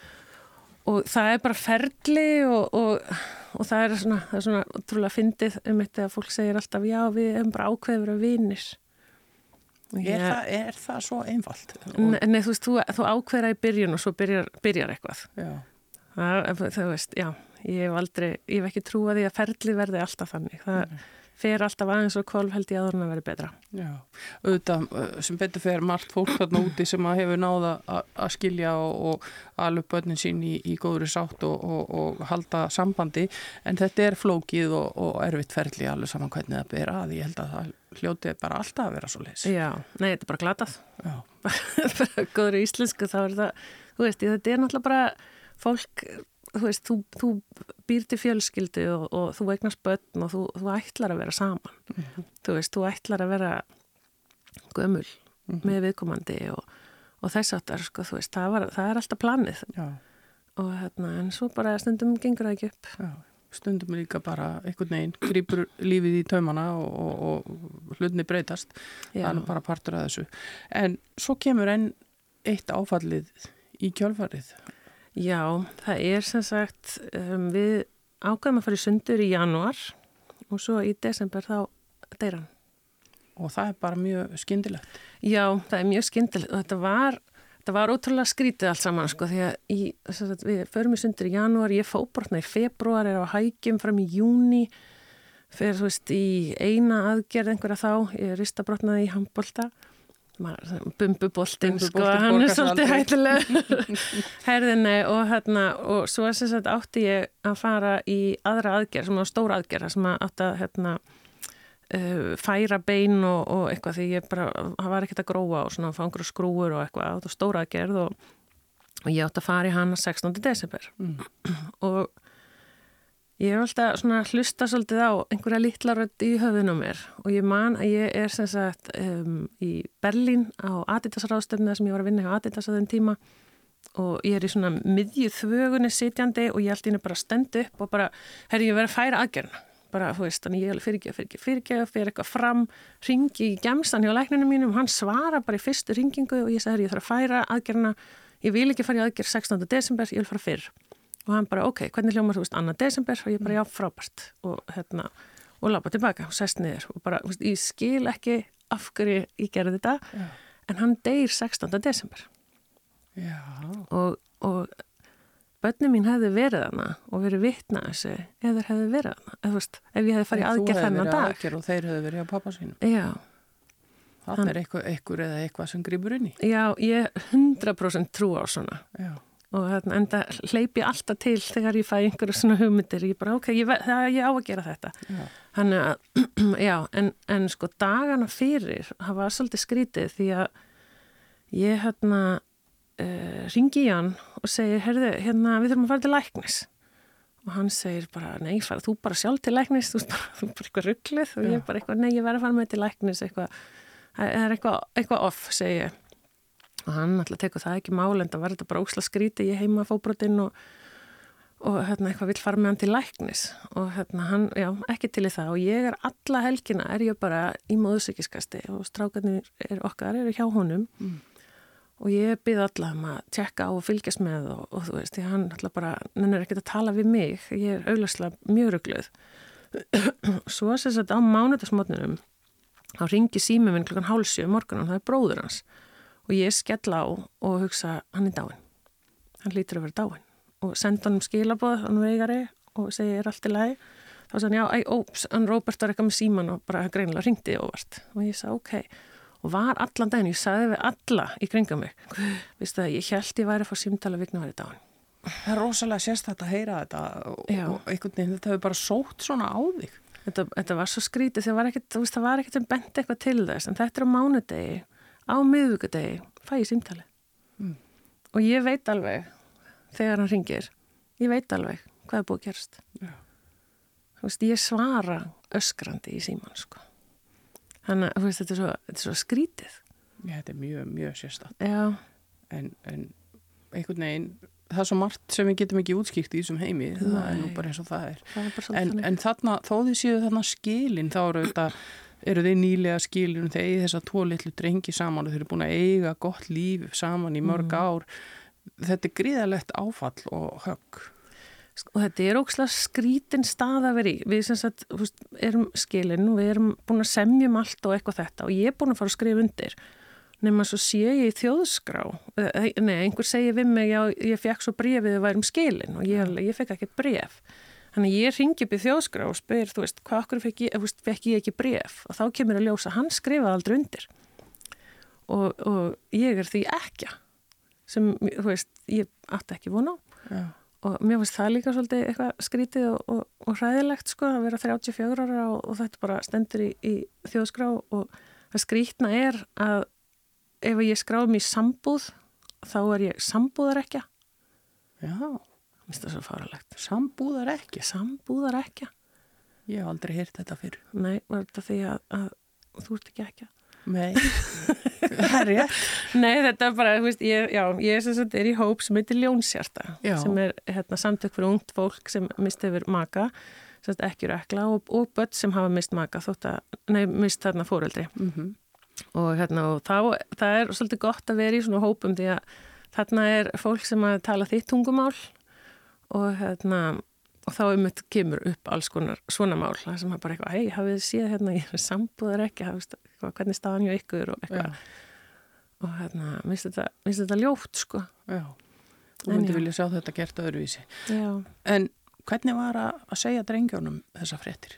og það er bara ferli og, og, það er svona, það er svona trúlega fyndið um þetta að fólk segir alltaf já við hefum bara ákveður að vinir. Er, það, er það svo einfalt? Nei, nei þú veist, þú, þú ákveðra í byrjun og svo byrjar, byrjar eitthvað. Það, það veist, já ég hef aldrei, ég hef ekki trúið því að ferli verði alltaf þannig. Það nei fer alltaf aðeins og kvolv held ég að það verði betra. Já, auðvitað sem betur fer margt fólk þarna úti sem að hefur náða að skilja og, og alveg börnin sín í, í góðri sátt og, og, og halda sambandi en þetta er flókið og erfitt ferli alveg saman hvernig það ber að. Ég held að það hljótið bara alltaf að vera svo leys. Já, nei, þetta er bara glatað. bara góður í íslensku þá er það, þú veist, þetta er náttúrulega bara fólk þú veist, þú, þú býr til fjölskyldu og, og þú eignast börn og þú, þú ætlar að vera saman mm -hmm. þú veist, þú ætlar að vera gömul mm -hmm. með viðkomandi og, og þess aftar sko, þú veist, það, var, það er alltaf planið Já. og hérna, en svo bara stundum gengur það ekki upp Já. stundum líka bara einhvern veginn grýpur lífið í taumana og, og hlutni breytast Já. það er bara partur af þessu en svo kemur enn eitt áfallið í kjálfarið Já, það er sem sagt, um, við ágæðum að fara í sundur í januar og svo í desember þá deyran. Og það er bara mjög skyndilegt. Já, það er mjög skyndilegt og þetta var, þetta var ótrúlega skrítið allt saman sko því að í, sagt, við förum í sundur í januar, ég fóbrotna í februar, er á hægjum fram í júni, fer þú veist í eina aðgerð einhverja þá, ég ristabrotnaði í handbólta bumbuboltinn sko, hann er svolítið hættileg herðinni og hérna og svo þess að átti ég að fara í aðra aðgerð, sem var stóra aðgerð sem að átti að hérna uh, færa bein og, og eitthvað því ég bara, það var ekkert að gróa og svona fangur og skrúur og eitthvað, átti stóra aðgerð og, og ég átti að fara í hana 16. desember mm. og Ég hef alltaf svona hlusta svolítið á einhverja litlaröld í höfðunum mér og ég man að ég er sem sagt um, í Berlín á Adidas ráðstöfna sem ég var að vinna hjá Adidas á þenn tíma og ég er í svona miðju þvögunni sitjandi og ég held íni bara að stenda upp og bara, herri, ég verið að færa aðgerna bara, þú veist, þannig ég er fyrirgeð, fyrirgeð, fyrirgeð fyrir eitthvað fram, ringi í gemstan hjá lækninu mínum, hann svara bara í fyrstu ringingu og ég sagði, ég þarf að færa aðgerna ég vil ekki fara í aðgerð 16. desember, ég vil fara fyrr og hann bara, ok, hvernig hljómar þú veist, annan desember og ég bara, já, frábært og hérna, og lápa tilbaka og sest niður og bara, veist, ég skil ekki af hverju ég gerði þetta Já. en hann deyr 16. desember Já. og, og bönni mín hefði verið hana og verið vitna þessu ef þeir hefði verið hana ef, veist, ef ég hefði farið aðgerð þennan dag Aðgerð og þeir hefðu verið á pappa sínum. já, Þannig er eitthvað, eitthvað eða eitthvað sem grýpur inn í. já, ég 100% trú á svona Já. Og hérna, en það hleypi alltaf til þegar ég fæ einhverju svona hugmyndir. Ég bara, ok, ég, það, ég á að gera þetta. Já. Þannig að, já, en, en sko dagana fyrir, það var svolítið skrítið því að ég hérna uh, ringi í hann og segir, herðu, hérna við þurfum að fara til læknis. Og hann segir bara, nei, fara þú bara sjálf til læknis, þú veist bara, þú er bara eitthvað rugglið og ég bara eitthvað, nei, ég verð að fara með til læknis eitthvað, það er eitthvað, eitthvað off, segi ég og hann alltaf tekur það ekki mál en það var þetta bara óksla skríti, ég heima fóbrotinn og og hérna eitthvað vill fara með hann til læknis. Og hérna hann, já, ekki til í það. Og ég er alla helgina, er ég bara í móðsökiskasti og strákarnir er okkar, eru hjá honum. Mm. og ég byrði alla um að tjekka á og fylgjast með og, og þú veist, því hann alltaf bara nennir ekkert að tala við mig, ég er auglastlega mjög ruggluð svo sem sagt á mánudagsmotnunum þá ringi sími minn klukkan hálsjö morgunan, það er bróður hans og ég skell á og hugsa hann er dáin, hann lítur að vera dáin og senda hann um skilabóð, hann veigari og segi er allt í lagi? Þá sagði hann já, æ, óps, hann Róbert var eitthvað með síman og bara greinilega ringdi óvart. Og ég sagði ok, og var allan daginn ég sagði við alla í kringum mig viðstu það, ég held ég væri að fá símtala vikna væri dáin Það er rosalega sérstætt að heyra þetta og, og einhvern veginn þetta hefur bara sótt svona á þig. þetta, þetta var svo skrítið, það var ekkert, þú veist, það var ekkert sem bent eitthvað til þess, en þetta er á mánudegi á miðvíkudegi, fæ ég símtali Mm. og ég veit alveg þegar hann ringir ég veit alveg hvað er búið að gerast Já. þú veist, ég svara öskrandi í síman sko. þannig að þú veist, þetta er svo, þetta er svo skrítið Já, þetta er mjög, mjög sérstætt. já, En, en einhvern veginn, það er svo margt sem við getum ekki útskýrt í þessum heimi. Það er nú Nei. bara eins og það er. það er En, en þarna, þó þið séu þarna skilin, þá eru þetta, eru þið nýlega skilin, þeir eigi þess að tvo litlu drengi saman og þeir eru búin að eiga gott líf saman í mörg Mm. ár. Þetta er gríðalegt áfall og högg. og þetta er ókslega skrítin stað að vera í við sem sagt, veist, erum skilin og við erum búin að semjum allt og eitthvað þetta og ég er búin að fara að skrifa undir nema svo sé ég í þjóðskrá nei, einhver segir við mig já, ég fekk svo brefið við værum skilin og ég, ég fekk ekki bref þannig ég ringi upp í þjóðskrá og spyr þú veist, hvað okkur fekk ég, fekk ég ekki bref og þá kemur að ljósa, hann skrifaði aldrei undir. Og, og ég er því ekki sem, þú veist, ég átti ekki vona á. Já. og mér finnst það líka svolítið eitthvað skrítið og, og, og hræðilegt sko að vera 34 ára og, þetta bara stendur í, í þjóðskrá. Og það skrítna er að ef ég skráðum í sambúð þá er ég sambúðar ekki Já, mér finnst það svo fáralegt sambúðar ekki. sambúðar ekki Ég hef aldrei heyrt þetta fyrir. nei, var þetta því að, að þú ert ekki ekki Nei, það er rétt. Nei, þetta er bara, þú veist, ég, já, ég er, sem sagt, er í hóp sem heitir Ljónsjarta Já. sem er hérna, samtök fyrir ungt fólk sem mist hefur maka sem sagt, ekki rekla og, og börn sem hafa mist maka þótt að, nei, mist þarna fóreldri Mm og, hérna, og þá, það er svolítið gott að vera í svona hópum því að þarna er fólk sem að tala þitt tungumál og hérna og þá um þetta kemur upp alls konar svona mál, sem er bara eitthvað, hei, hafið þið séð hérna, ég er sambúðar ekki, hafið, eitthvað, hvernig staðan hjá ykkur og eitthvað Já, og hérna, minnst þetta, þetta ljótt sko. já. Þú myndi vilja sjá þetta gert öðruvísi. Já. En hvernig var að, segja drengjónum þessa fréttir?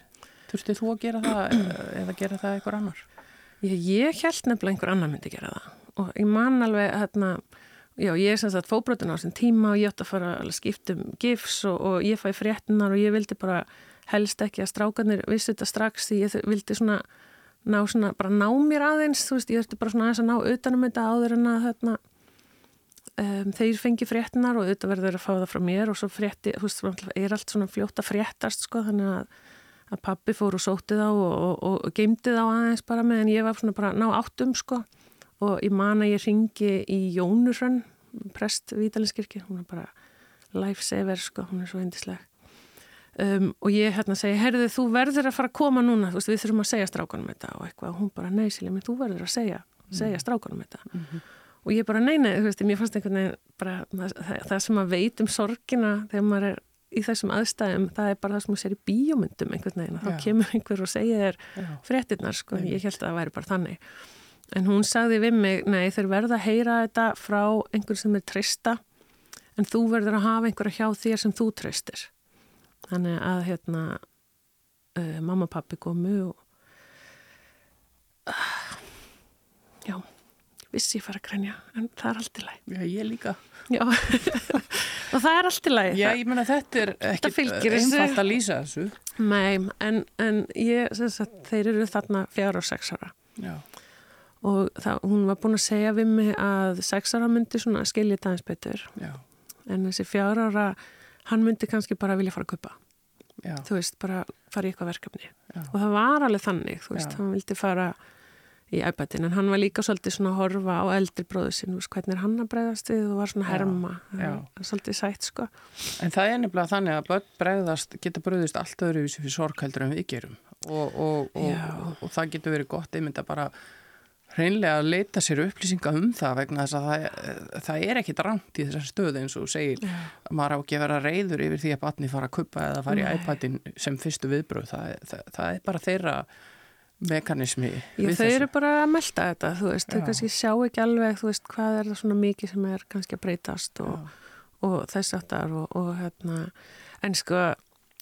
Þurfti þú að gera það eh, eða gera það eitthvað annar? Ég, ég held nefnilega einhver annar myndi gera það og ég man alveg hérna, já ég er sem sagt fóbrotin á þessum tíma og ég átti að fara að skipta um gifs og, og ég fæ fréttinar og ég vildi bara helst ekki að strákarnir vissi þetta strax því ég vildi svona ná svona, bara ná mér aðeins þú veist, ég þurfti bara svona aðeins að ná utanum þetta áður en að hérna um, þeir fengi fréttinar og auðvitað verður að fá það frá mér og svo frétti, þú veist, náttúrulega er allt svona fljótt að fréttast sko, þannig að, að pappi fór og sótti þá og, og, og, geimdi þá aðeins bara meðan ég var svona bara ná áttum sko og ég man að ég ringi í Jónurön prest Vítalinskirkir, hún er bara lifesaver sko, hún er svo endisleg um, og ég hérna segi herðu þú verður að fara að koma núna. Veist, við þurfum að segja strákanum þetta og eitthvað. Og hún bara neysileg, menn þú verður að segja, segja mm. strákanum þetta. Mm -hmm. og ég bara neina, þú veist, mér fannst einhvern veginn bara, það, það sem að veit um sorgina þegar maður er í þessum aðstæðum, það er bara það sem þú sér í bíómyndum einhvern veginn, þá kemur einhver og segja þér fréttinnar, sko, ég held að það væri bara þannig en hún sagði við mig, nei þeir verða að heyra þetta frá einhver sem er trista en þú verður að hafa einhverja hjá þér sem þú tristir þannig að hérna uh, mamma og pappi komu og uh, já vissi ég fara að grænja en það er allt í læg Já, ég líka. Já, og það er allt í læg Já, ég menna þetta er ekki einfalt að lýsa þessu. Nei, en, en ég, sagt, þeir eru þarna fjár og sex ára. Já og það, hún var búin að segja við mig að sex ára myndi svona skilja það eins betur Já. en þessi fjár ára hann myndi kannski bara vilja fara að kupa Já. þú veist, bara fara í eitthvað verkefni Já. og það var alveg þannig, þú veist, Já. hann vildi fara í æbætin, en hann var líka svolítið svona að horfa á eldri bróðu veist, hvernig er hann að bregðast við og var svona Já. herma Já. er svolítið sætt, sko En það er nefnilega þannig að börn bregðast, geta bröðist allt öðruvísi fyrir sorgheldur en við gerum og, og, og, Já. og, og það getur verið gott einmitt að bara hreinlega að leita sér upplýsinga um það vegna þess að það, það er ekkit rangt í þessar stöðu eins og segir. Að maður á ekki að vera reyður yfir því að batni fara að kuppa eða fara í Nei. iPadin sem fyrstu viðbröð það, það, það er bara þeirra mekanismi Já, þau eru bara að melda þetta, þú veist, þau kannski sjá ekki alveg, þú veist, hvað er það svona mikið sem er kannski að breytast og, og þess aftar og, og hérna, en sko,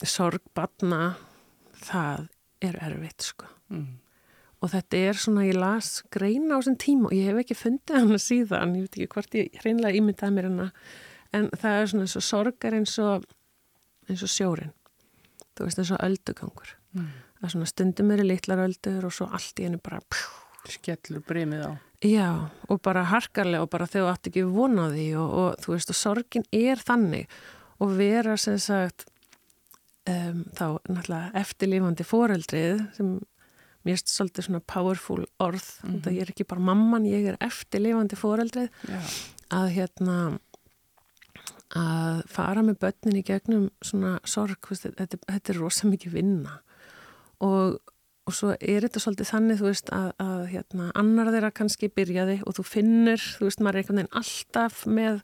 sorg batna, það er erfitt, sko. mm. Og þetta er svona, ég las greina á þessum tíma og ég hef ekki fundið hana síðan, ég veit ekki hvort ég hreinlega ímyndaði mér hana, en það er svona eins og sorgar eins og, eins og sjórin, þú veist, eins og öldugangur. Mm. Það er svona stundum eru litlar öldur og svo allt í hennu bara pjú, skellur brimið á Já, og bara harkarlega og bara þú átt ekki von á því og, og þú veist og sorgin er þannig og vera sem sagt um, þá náttúrulega eftirlifandi foreldrið sem mér erst svolítið svona powerful orð mm Mhm. -hmm. ég er ekki bara mamman, ég er eftirlifandi foreldrið Já, að hérna að fara með börnin í gegnum svona sorg, veist, þetta, þetta er rosa mikið vinna og, og svo er þetta svolítið þannig, þú veist, að, að hérna, annar þeirra kannski byrjaði og þú finnur, þú veist, maður er einhvern veginn alltaf með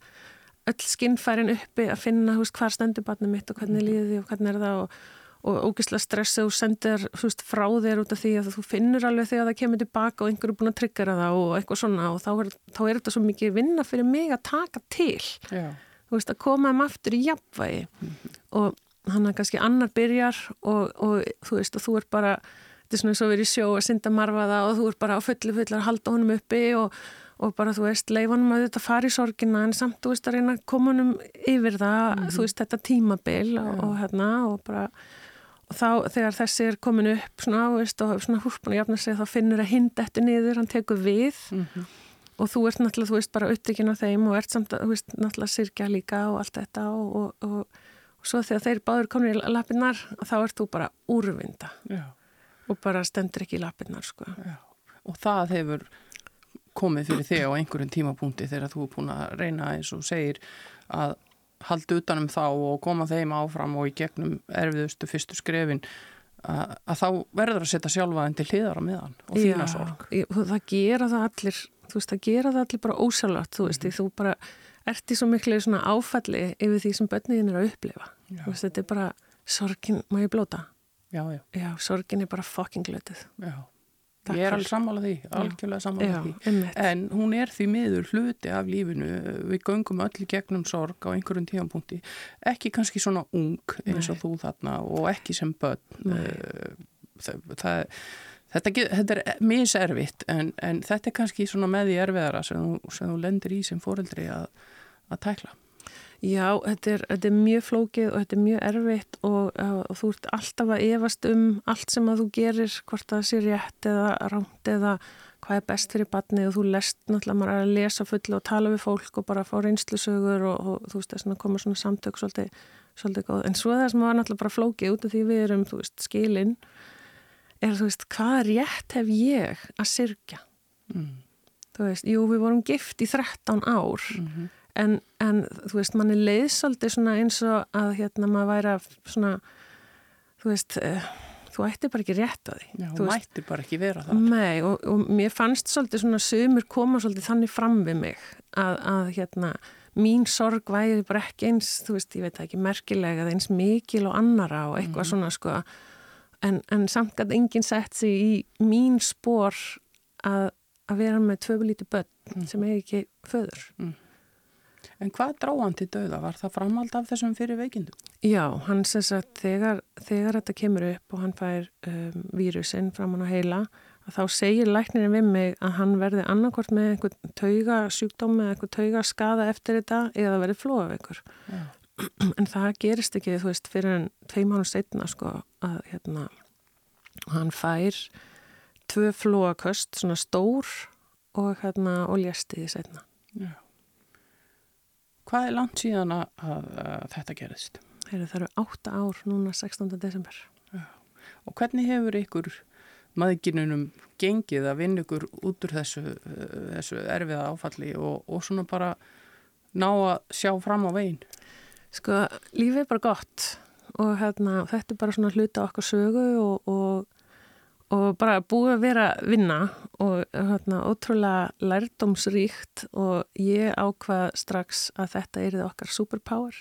öll skinnfærin uppi að finna, þú veist, hvar stendur barnið mitt og hvernig líði því og hvernig er það og, og ógislega stressið og sendir veist, frá þér út af því að þú finnur alveg þegar það kemur tilbaka og einhver er búin að tryggjara það og eitthvað svona og þá er, þá er þetta svo mikið vinna fyrir mig að taka til. Já, þú veist, að koma þeim aftur í jafnvægi. Og hann að kannski annar byrjar og, og þú veist, og þú er bara þetta er svona eins og verið í sjó að synda marfa það og þú er bara á fullu fullu að halda honum uppi og, og bara, þú veist, leif honum að þetta fara í sorgina en samt, þú veist, að reyna honum yfir það, þú veist, þetta tímabil og, og hérna, og bara þá, þegar þessi er komin upp svona, veist, og svona húspun og jafna sig þá finnur að hind eftir niður, hann tekur við Mhm. og þú ert náttúrulega, þú veist, bara upptökin á þeim og ert samt, að, þú veist, náttúrulega sirkja líka og allt þetta og, og, og, og svo þegar þeir báður komin í lappinnar þá ert þú bara úrvinda já, og bara stendur ekki í lappinnar, sko. og það hefur komið fyrir þig á einhverjum tímapunkti þegar þú er búin að reyna eins og segir að halda utanum þá og koma þeim áfram og í gegnum erfiðustu fyrstu skrefin að, að þá verður að setja sjálfa en til hliðar á meðan og þína sorg ég, það gera það allir, þú veist, það gera það allir bara ósjálflátt, þú veist, því þú bara ert í svo miklu svona áfalli yfir því sem börniðin er að upplifa. Já. Þú veist, þetta er bara, sorgin, má ég blóta? já, já, Já, sorgin er bara fucking glötuð. já Takk ég er alveg sammála því, algjörlega sammála Já, því einmitt. En hún er því miður hluti af lífinu, við göngum öll í gegnum sorg á einhverjum tíðanpunkti, ekki kannski svona ung eins og Nei. þú þarna og ekki sem börn. Eh, Það, það, þetta, þetta er miservitt en, en þetta er kannski svona með því erfiðara sem þú, sem þú lendir í sem fóreldri að, að tækla. Já, þetta er, þetta er mjög flókið og þetta er mjög erfitt og, uh, og þú ert alltaf að efast um allt sem að þú gerir, hvort það sé rétt eða rámt eða hvað er best fyrir batni og þú lest náttúrulega maður er að lesa fullu og tala við fólk og bara fá reynslusögur og, og þú veist þess að koma svona samtök svolítið, svolítið góð. En svo það sem var náttúrulega bara flókið út af því við erum, þú veist, skilin er þú veist, hvað rétt hef ég að sirkja? Mm. Þú veist, jú, við vorum gift í 13 ár Mm -hmm. En, en þú veist, manni leiðsóldi svona eins og að hérna maður væri að svona, þú veist, uh, þú ætti bara ekki rétt að því. Já, þú þú mætti bara ekki vera það. Nei, og, og mér fannst svolítið svona sömur koma svolítið þannig fram við mig að, að hérna, mín sorg væri bara ekki eins, þú veist, ég veit ekki, merkilega eins mikil og annara og eitthvað svona sko, en, en samt að enginn sett sig í mín spór að, að vera með tvöfulíti börn sem er ekki föður. En hvað drá hann til döða? Var það framhald af þessum fyrir veikindum? Já, hann sem sagt þegar, þegar þetta kemur upp og hann fær um, vírusinn fram hann á heila að þá segir læknirinn við mig að hann verði annarkort með einhvern tauga sjúkdóm eða einhvern tauga skada eftir þetta eða verði flóa af einhver. Já. En það gerist ekki, þú veist, fyrir en tvei mánu setna sko að hérna hann fær tvö flóaköst, svona stór og hérna og ljasti því setna. Já. Hvað er langt síðan að, að, að þetta gerist? Heru, það eru átta ár núna 16. desember. Og hvernig hefur ykkur maðginunum gengið að vinna ykkur út úr þessu, þessu erfiða áfalli og, og svona bara ná að sjá fram á veginn? Sko, lífið er bara gott og hérna, þetta er bara svona hluta okkar sögu og, og, og bara búið að vera vinna og hérna, ótrúlega lærdómsríkt og ég ákvað strax að þetta er okkar superpower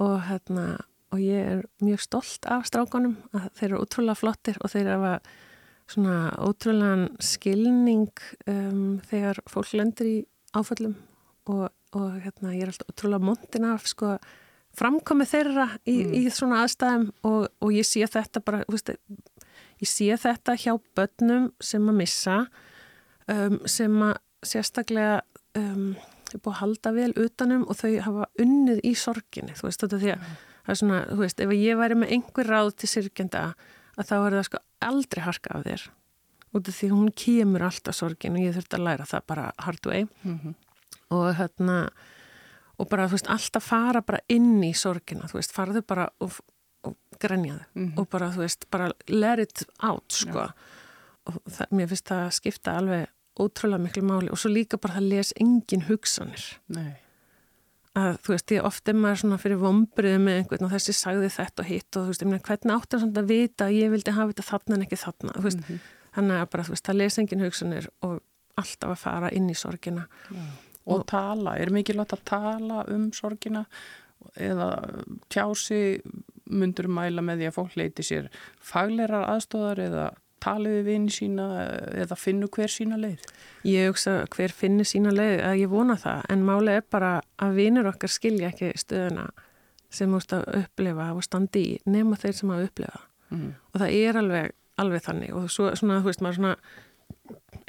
og hérna og ég er mjög stolt af strákanum að þeir eru ótrúlega flottir og þeir eru ótrúlegan skilning um, þegar fólk lendur í áföllum og, og hérna ég er alltaf ótrúlega montin af sko framkomið þeirra í, Mm. í svona aðstæðum og, og ég sé þetta bara, veist, ég sé þetta hjá börnum sem að missa um, sem að sérstaklega um, er búið að halda vel utanum og þau hafa unnið í sorginni, þú veist, þetta því að það er svona, þú veist, ef ég væri með einhver ráð til syrgjenda að þá er það sko aldrei harka af þér. Út af því hún kemur alltaf sorgin og ég þurfti að læra það bara hard way. Mm og hérna og bara, þú veist, alltaf fara bara inn í sorgina, þú veist, farðu bara og, og grenjaðu Mhm. og bara, þú veist, bara let it out, sko. Og það, mér finnst það að skipta alveg ótrúlega miklu máli. Og svo líka bara það les engin hugsanir. Nei. að þú veist, ég ofta er maður svona fyrir vombriðu með einhvern og þessi sagði þetta og hitt og þú veist, ég meina, hvernig áttu hann samt að vita að ég vildi hafa þetta þarna en ekki þarna þú veist, Mhm. þannig að bara, þú veist, það les engin hugsanir og alltaf að fara inn í sorgina. Og tala, er mikilvægt að tala um sorgina eða tjási myndur mæla með því að fólk leiti sér faglerar aðstóðar eða talið við vini sína eða finnu hver sína leið? Ég hugsa hver finnir sína leið að ég vona það. En máli er bara að vinur okkar skilja ekki stöðuna sem þú veist að upplifa og standi í nema þeir sem að upplifa. Mm. og það er alveg, alveg þannig. Og svo svona, þú veist, maður svona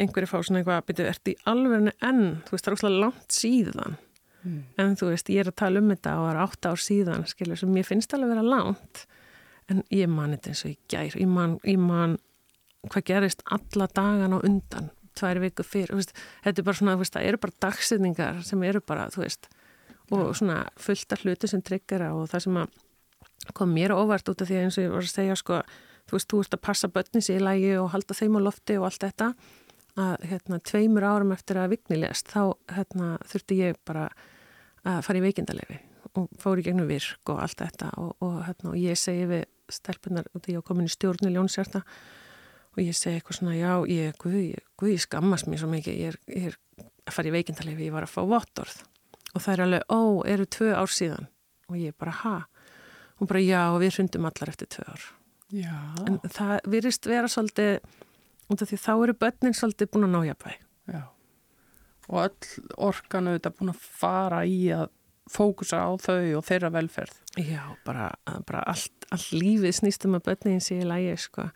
einhverju fá svona eitthvað að byrja ert í alvegni enn, þú veist, það er óslega langt síðan Mm. en þú veist, ég er að tala um þetta og það er átt ár síðan, skilur, sem ég finnst alveg vera langt. En ég man þetta eins og ég gær, ég man, ég man hvað gerist alla dagan á undan tvær viku fyrir, þú veist, þetta er bara svona, veist, það eru bara dagsetningar sem eru bara, þú veist, og svona fullt af hluti sem tryggjara og það sem að kom mér óvart út af því að eins og ég var að segja, sko, þú veist, þú ert að passa börnin sér í lægi og halda þeim á lofti og allt þetta, að hérna, tveimur árum eftir að vigni lest, þá hérna, þurfti ég bara að fara í veikindalefi og fór í gegnum virk og allt þetta og, og, hérna, og ég segi við stelpunar út af ég var komin í stjórn í ljónsjarta og ég segi eitthvað svona, já, ég, guð, ég, guð, ég skammast mér svo mikið, ég er, ég er að fara í veikindalefi, ég var að fá vottorð. Og það er alveg, ó, eru tvö ár síðan? Og ég bara, ha? Og bara, já, og við hrundum allar eftir tvö ár. Já. en það virðist vera svolítið út af því þá eru börnin svolítið búin að ná jafnvæg Já. Og öll orkan auðvitað búin að fara í að fókusa á þau og þeirra velferð. Já, bara, bara allt, allt lífið snýst um að börnin sé í lægi, sko.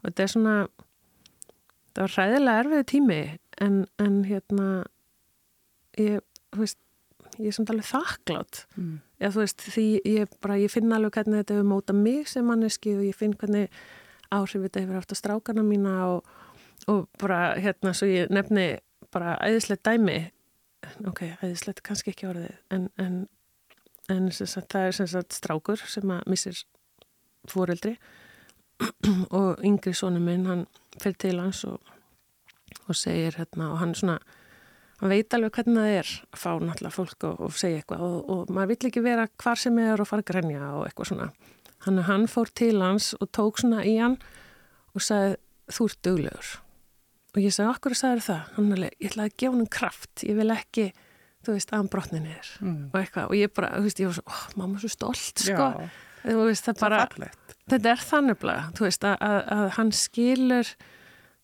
Og þetta er svona, það var hræðilega erfiðu tími, en, en hérna, ég, þú veist, ég er samt alveg þakklátt. Mm. Já, þú veist, því ég bara, ég finn alveg hvernig þetta hefur mótað mig sem manneski og ég finn hvernig áhrif þetta hefur haft á strákana mína og, og bara, hérna, svo ég nefni bara æðislegt dæmi, ok, æðislegt kannski ekki orðið, en, en en sagt, það er sem sagt strákur sem að missir fóreldri og yngri sonu minn hann fyrir til hans og, og segir hérna og hann svona hann veit alveg hvernig það er að fá náttúrulega fólk og, og segja eitthvað og, og maður vill ekki vera hvar sem er og fara að grenja og eitthvað svona hann, hann fór til hans og tók svona í hann og sagði þú ert duglegur. Og ég sagði okkur að sagði það? Hann alveg, ég ætlaði að gefa hann kraft. Ég vil ekki, þú veist, að hann brotni niður. Mm. og eitthvað. Og ég bara, þú veist, ég var svo oh, mamma er svo stolt, sko. Veist, það bara, þetta er þannig þú veist, að, að, að hann skilur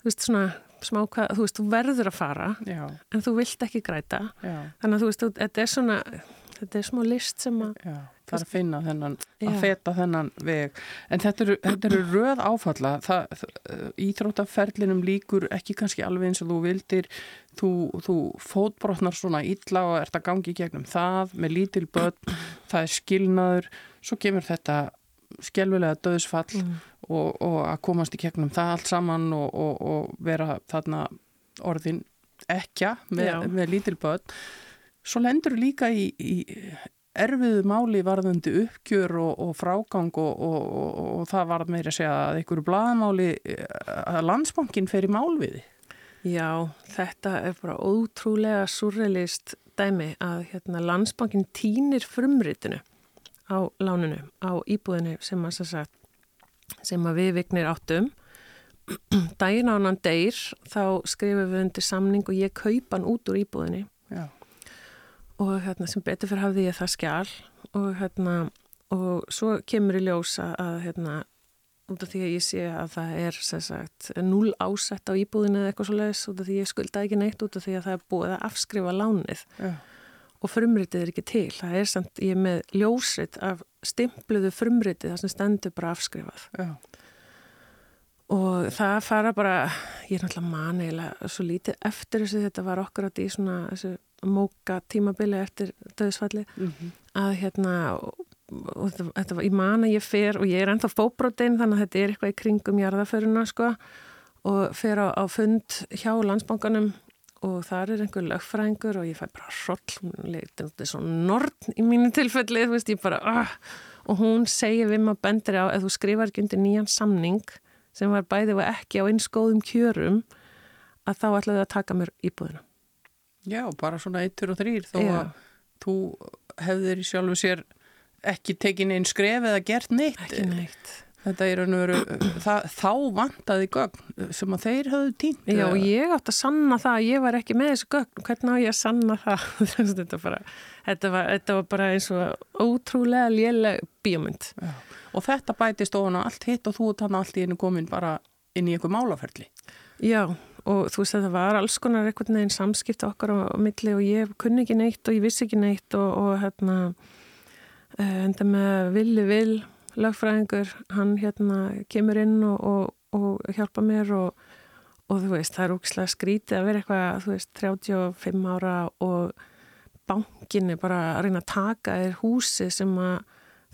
þú veist, svona smá hvað, þú veist, þú verður að fara Já. en þú vilt ekki græta. Já. þannig að þú veist, þetta er svona þetta er smá list sem að það er að finna þennan, að feta þennan veg, en þetta eru, þetta eru röð áfalla, það, íþróttaferlinum líkur ekki kannski alveg eins og þú vildir, þú, þú fótbrotnar svona illa og ert að gangi gegnum það með lítil börn. Það er skilnaður, svo kemur þetta skjálfilega döðsfall mm. og, og að komast í kegnum það allt saman og, og, og vera þarna orðin ekja með, með lítil börn. Svo lendur líka í, í erfiðu máli varðandi uppgjör og frágang og það var meira að segja að einhverju blaðmáli að landsbankin fer í málviði Já, þetta er bara ótrúlega surrealist dæmi að hérna, landsbankin týnir frumritinu á láninu, á íbúðinu sem sagt, sem við vignir áttum. Dægin á hann deyr, þá skrifum við undir samning og ég kaupa hann út úr íbúðinu. Og hérna, sem betur fyrir hafði ég það skjál og, hérna, og svo kemur í ljósa að hérna, út af því að ég sé að það er sagt, núl ásett á íbúðinu eða eitthvað svo leiðis út af því að ég skulda ekki neitt út af því að það er búið að afskrifa lánið. Já og frumritið er ekki til. Það er samt, ég með ljósrit af stimpluðu frumritið þar sem stendur bara afskrifað. Já. Og það fara bara, ég er náttúrulega manilega svo lítið eftir þessu, þetta var okkur átt í svona þessu móka tímabili eftir döðsfalli, mm -hmm. að hérna, og, og þetta var, ég man að ég fer, og ég er ennþá fóbrótein, þannig að þetta er eitthvað í kringum jarðaföruna, sko, og fer á, á fund hjá landsbankanum og þar er einhver lögfræðingur og ég fæ bara hroll, þetta er svo nortn í mínu tilfelli, þú veist, ég bara uh, og hún segir við maður bendur á að þú skrifar ekki undir nýjan samning sem var bæðið og ekki á eins góðum kjörum að þá ætlaði að taka mér íbúðina Já, bara svona eittur og þrýr þó Já. að þú hefðir sjálfu sér ekki tekin einn skref eða gert neitt Ekki neitt Þetta er og veru, það, þá vantaði gögn sem að þeir höfðu tínt. Já, og ég átti að sanna það að ég var ekki með þessu gögn. Hvernig á ég að sanna það? þetta, bara, þetta, var, þetta var bara eins og ótrúlega léleg bíomund. Og þetta bætist ofan á allt hitt og þú þannig allt í einu komin bara inn í einhver málaferli. Já, og þú veist að það var alls konar einhvern veginn samskipt okkar á, á milli og ég kunni ekki neitt og ég vissi ekki neitt og, og hérna, eh, enda með villi vil lögfræðingur, hann hérna kemur inn og, og, og hjálpa mér og þú veist, það er ógislega skrítið að vera eitthvað, þú veist, 35 ára og bankinni bara að reyna að taka þér húsi sem að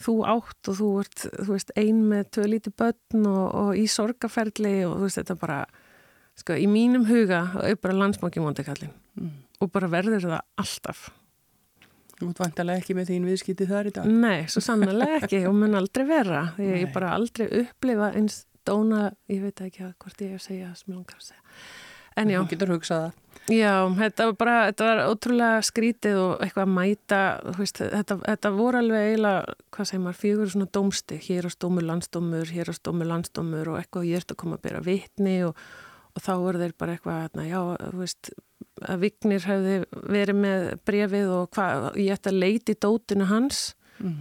þú átt og þú ert, þú veist, ein með tvö líti börn og í sorgaferli og þú veist, þetta bara, sko, í mínum huga er bara landsmáki móndekallin mm. og bara verður það alltaf. Þú ert vantarlega ekki með þín viðskipti þar í dag? Nei, svo sannlega ekki og mun aldrei vera. Því ég bara aldrei upplifa eins dóna, ég veit ekki að hvort ég er að segja sem ég langar að segja. En já. Þú getur hugsaða. Já, þetta var bara, þetta var ótrúlega skrítið og eitthvað að mæta, veist, þetta, þetta voru alveg eiginlega, hvað segir maður, fjögur svona dómsti, hér á stómur landsdómur, hér á stómur landsdómur og eitthvað ég ert að koma að byrja vitni og, og þá voru þeir bara eitthvað, já, þú veist, að Vignir hefði verið með brefið og hvað, ég ætti að leiti dótinu hans mm.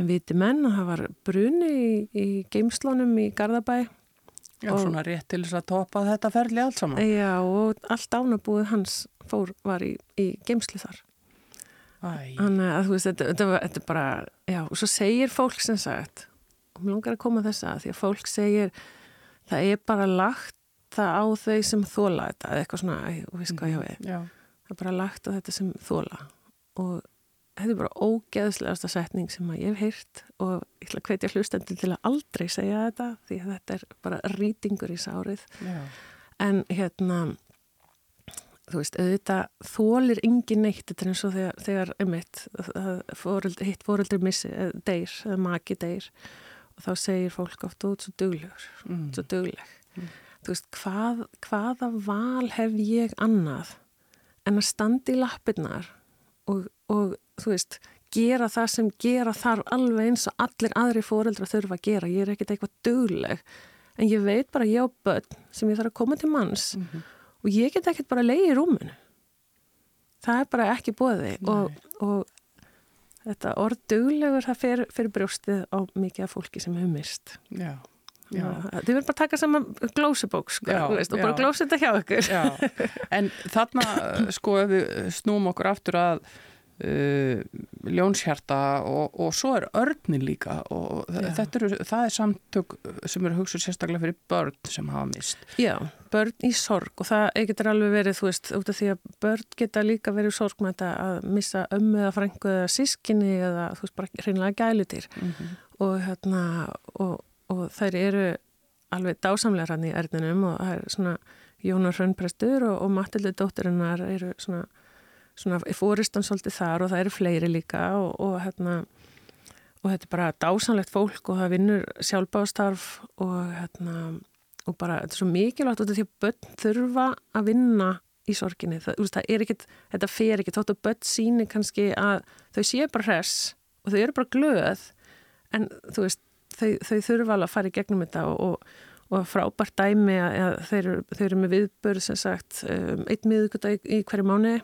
en viti menn að það var bruni í, í geimslónum í Garðabæ Já, og, svona rétt til þess að topa þetta ferli allt saman. Já, og allt ánabúið hans fór var í, í geimslu þar. Þannig að þú veist, þetta, þetta, þetta er bara já, og svo segir fólk sem sagt og mér langar að koma þess að því að fólk segir það er bara lagt það á þau sem þóla þetta eða eitthvað svona, og við sko hjá við. Það er bara lagt á þetta sem þóla og þetta er bara ógeðslegasta setning sem að ég hef heyrt og ég ætla að hvetja hlustendur til að aldrei segja þetta því að þetta er bara rýtingur í sárið Já. en hérna þú veist, auðvitað þólir engin neitt, þetta er eins og þegar, þegar emitt, fóröldri, hitt fóröldri missi, deyr, eða maki deyr og þá segir fólk oft út svo duglegur, mm. svo dugleg mm þú veist, hvað, hvaða val hef ég annað en að standa í lappirnar og, og þú veist, gera það sem gera þarf alveg eins og allir aðri fóreldra þurfa að gera. Ég er ekkert eitthvað dögleg, en ég veit bara ég á börn sem ég þarf að koma til manns mm -hmm. og ég get ekkert bara leiði í rúmunu. Það er bara ekki bóði og, og þetta orð döglegur það fer, fer brjóstið á mikið af fólki sem hefur mist. Já. Þið verður bara að taka saman glósebók sko, og bara glósa þetta hjá ykkur En þarna sko ef við snúum okkur aftur að uh, ljónshjarta og, og svo er örnin líka og eru, það er samtök sem eru hugsað sérstaklega fyrir börn sem hafa mist. Já, börn í sorg og það getur alveg verið, þú veist, út af því að börn geta líka verið sorg með þetta að missa ömmu eða frængu eða sískinni eða þú veist, bara hreinlega gælutýr mm -hmm. og hérna og, og þær eru alveg dásamlega hann í erðinum og það er svona Jónar Hrönnprestur og, og Matildur dótturinnar eru svona svona fóristan svolítið þar og það eru fleiri líka og, og hérna og þetta er bara dásanlegt fólk og það vinnur sjálfbástarf og hérna og bara þetta er svo mikilvægt og þetta er því að börn þurfa að vinna í sorginni, það, það er ekkit þetta fer ekki, þóttu börn síni kannski að þau séu bara hress og þau eru bara glöð en þú veist, þau, þau þurfa alveg að fara í gegnum þetta og, og, og frábært dæmi að þeir, þeir eru með viðbörð sem sagt um, eitt miðugudag í hverju mánu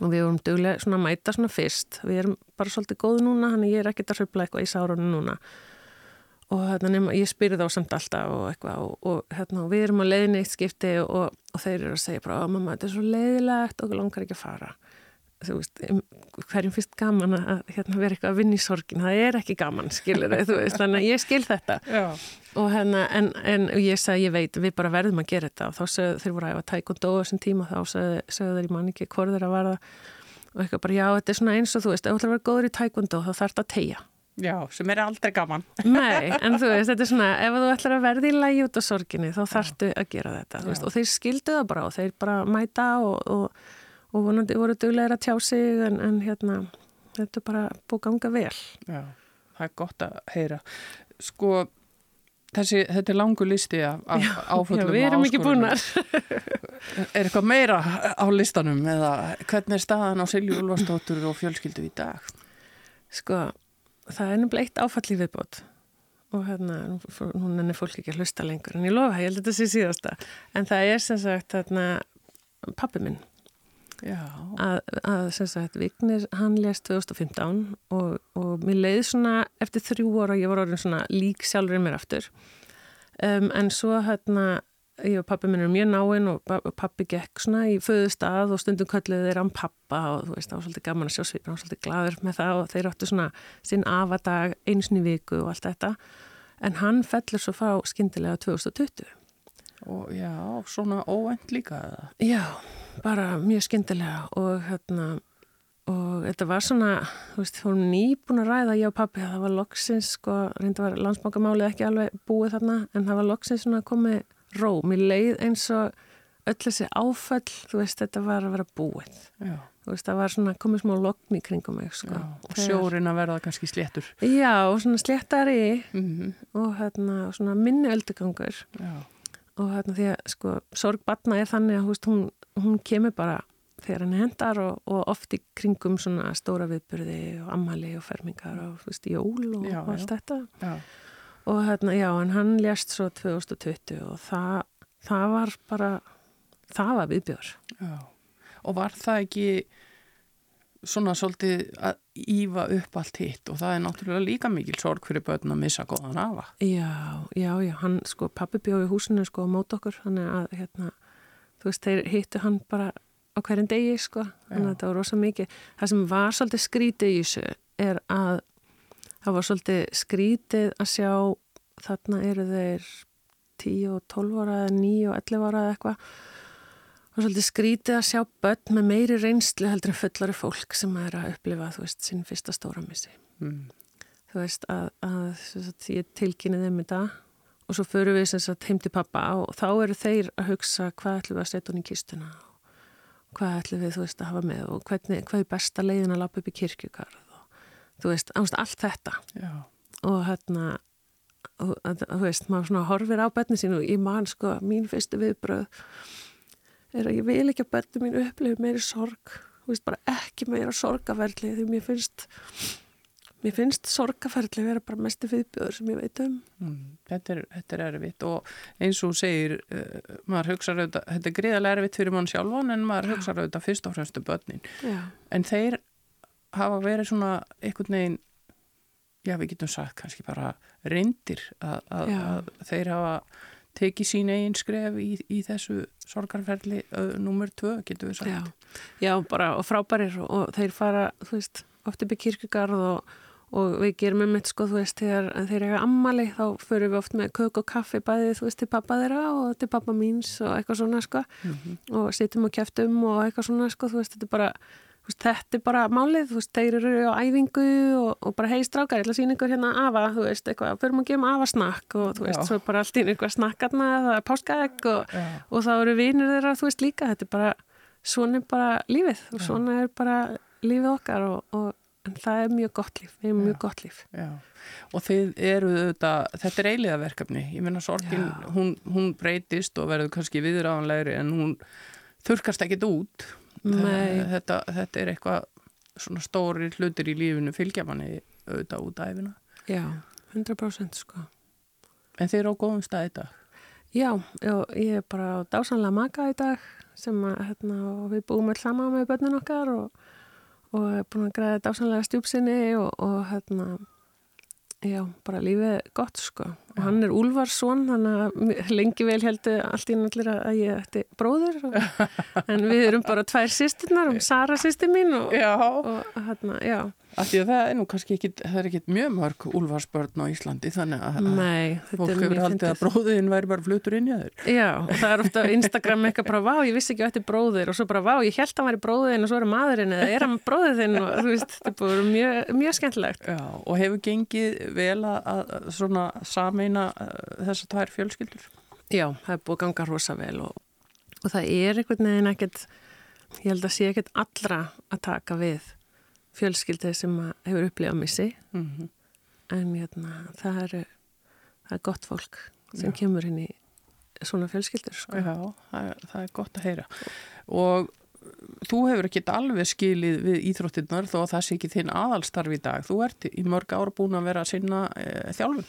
og við vorum dögulega svona að mæta svona fyrst. Við erum bara svolítið góð núna þannig ég er ekkert að hrjöfla eitthvað í sárunum núna. Og hérna ég spyrir þá samt alltaf og eitthvað og, og hérna og við erum á leiðinni eitt skipti og, og þeir eru að segja bara mamma þetta er svo leiðilegt og langar ekki að fara þú veist, hverjum fyrst gaman að hérna, vera eitthvað að vinna í sorgin? Það er ekki gaman, skilur þau, þú veist þannig að ég skil þetta. Og, hérna, en, en ég sagði, ég veit, við bara verðum að gera þetta. Og þá sögðu þeir voru að tæk og dóða þessum tíma, þá sögðu, sögðu þeir í mann ekki hvort þeir að verða. Og eitthvað bara, já, þetta er svona eins og þú veist, ef þú ætlar að vera góður í tæk og dóð þá þarf þetta að tegja Já, sem er aldrei gaman. Nei, en þú veist, þetta er svona ef þú ætlar að verði í lægi út á sorginni þá þarftu að gera þetta, veist, og þeir skildu það bara og þeir bara mæta og, og og vonandi voru duglegar að tjá sig en, en hérna, þetta er bara búið ganga vel. Já, það er gott að heyra. Sko, þessi, þetta er langu listi af, áföllum og áskorunum. Já, við erum ekki búinar. er eitthvað meira á listanum eða hvernig er staðan á Silju Ulfarsdóttur og fjölskyldu í dag? Sko, það er nefnilega eitt áfall í viðbót og hérna, hún ennir fólk ekki að hlusta lengur en ég lofa, ég held að þetta sé síðasta en það er sem sagt hérna pappi minn að, að sem sagt Vignir hann lést 2015 og, og mér leiði svona eftir þrjú ára ég var orðin svona lík sjálfur mér aftur. Um, en svo hérna ég og pappi minn er mjög náinn og pappi gekk svona í föðu stað og stundum kölluði þeir án pappa og þú veist það var svolítið gaman að sjá svipin, það var svolítið gladur með það og þeir áttu svona sinn afadag einsni viku og allt þetta. En hann fellur svo frá skindilega 2020 og já, svona óvend líka eða? Já bara mjög skyndilega og hérna og þetta var svona, þú veist, hún nýbúin að ræða ég og pappi að það var loksins sko, reynda var landsbánkamálið ekki alveg búið þarna, en það var loksins svona komið ró, mér leið eins og öll þessi áföll, þú veist, þetta var að vera búið Já. þú veist, það var svona komið smá lokn í kringum mig, sko. Já, og sjórin að verða kannski sléttur. Já, og svona sléttari mm -hmm. og hérna, svona minni öldugangur Já. Og hérna því að, sko, sorg batna er þannig að, veist, hún hún kemur bara þegar henni hendar og, og oft í kringum svona stóra viðbyrði og ammali og fermingar og veist, jól og, já, og allt já. þetta já. og hérna, já, en hann lést svo 2020 og það, það var bara það var viðbjör og var það ekki svona svolítið að ífa upp allt hitt og það er náttúrulega líka mikil sorg fyrir börn að missa góðan afa Já, já, já, hann sko, pappi bjóði húsinu sko á mót okkur, hann er að hérna þú veist, þeir hittu hann bara á hverjum degi, sko, þannig að þetta var rosa mikið. Það sem var svolítið skrítið í þessu er að það var svolítið skrítið að sjá þarna eru þeir 10 og 12 ára eða 9 og 11 ára eða eitthvað og svolítið skrítið að sjá börn með meiri reynslu heldur en fullari fólk sem er að upplifa, þú veist, sinn fyrsta stóramissi. Mm. Þú veist, að, að, að ég tilkynni þeim þetta og svo förum við sem sagt heim til pappa og þá eru þeir að hugsa hvað ætlum við að setja hún í kistuna og hvað ætlum við þú veist að hafa með og hvernig, hvað er besta leiðin að lappa upp í kirkjugarð og þú veist, ást allt þetta Já. og hérna og þú veist, maður svona horfir á betni sín og ég man sko mín fyrstu viðbröð er að ég vil ekki að börnum mín upplifi meiri sorg, veist, bara ekki meira sorgaferli því mér finnst mér finnst sorgaferli vera bara mestu viðbjöður sem ég veit um. Mm, þetta, er, þetta er erfitt og eins og segir uh, maður hugsa auðvitað, þetta er greiðarlega erfitt fyrir mann sjálfan en maður hugsa auðvitað fyrst og fremstu börnin. Já. en þeir hafa verið svona einhvern veginn já við getum sagt kannski bara reyndir að, að, að þeir hafa tekið sín eigin skref í, í þessu sorgarferli uh, nummer tvö, getur við sagt. Já, já bara og frábærir og, og þeir fara, þú veist, oft upp í kirkugarð og, og við gerum um eitt sko, þú veist, þegar þeir eru ammali þá förum við oft með kök og kaffi bæði, þú veist, til pappa þeirra og til pappa míns og eitthvað svona, sko. Mm -hmm. og sittum og kæftum og eitthvað svona, sko, þú veist, þetta er bara veist, þetta er bara málið, þú veist, þeir eru á æfingu og, og bara hei strákar, ég ætla að sína ykkur hérna afa, þú veist, eitthvað, maður að gefa afa snakk og þú veist, Já. svo bara allt í einhver snakkarna, það er páskaegg og, og þá eru vinir þeirra, þú veist, líka, þetta er bara, svona er bara lífið og svona er bara lífið okkar og, og það er mjög gott líf, við erum mjög gott líf. Já. Og þið eru þetta, þetta er eiliða verkefni, ég menna sorgin, hún, hún breytist og verður kannski viðráðanlegri en hún þurkast ekkit út þetta, þetta er eitthvað svona stóri hlutir í lífinu fylgja manni auðvitað út af æfina Já, 100% sko. En þeir eru á góðum stað í dag? Já, ég er bara á dásanlega maka í dag sem að hérna, við búum alls saman með börnun okkar og, og er búin að græða dásanlega stjúpsinni og, og hérna Já, bara lífið gott sko og hann er Úlfarsson þannig að lengi vel heldur allt í náttúrulega að ég ætti bróður og, en við erum bara tvær sýsturnar um Sara sýstur mín og, og hérna, já Af því að það er nú kannski ekki, það er ekki mjög mörg úlfarsbörn á Íslandi þannig að Nei, fólk hefur haldið að bróðin væri bara flutur inn í þeir. Já, og það er ofta Instagram eitthvað bara, vá, ég vissi ekki að þetta er bróðir og svo bara, vá, ég held að hann væri bróðin og svo er maðurinn eða er hann bróðið þinn og þú veist, þetta er mjög, mjög skemmtilegt. Já, og hefur gengið vel að svona sameina uh, þessar tvær fjölskyldur? Já, það er búin að ganga rosa vel og, og það er einhvern veginn ekkert, ég held að sé ekkert allra að taka við fjölskyldið sem hefur upplifað missi mm -hmm. en hérna, það er það er gott fólk sem Já. kemur inn í svona fjölskyldur sko. Já, það er, það er gott að heyra og þú hefur ekki alveg skilið við íþróttinnar þó að það sé ekki þinn aðalstarf í dag þú ert í mörg ára búin að vera að sinna e, þjálfun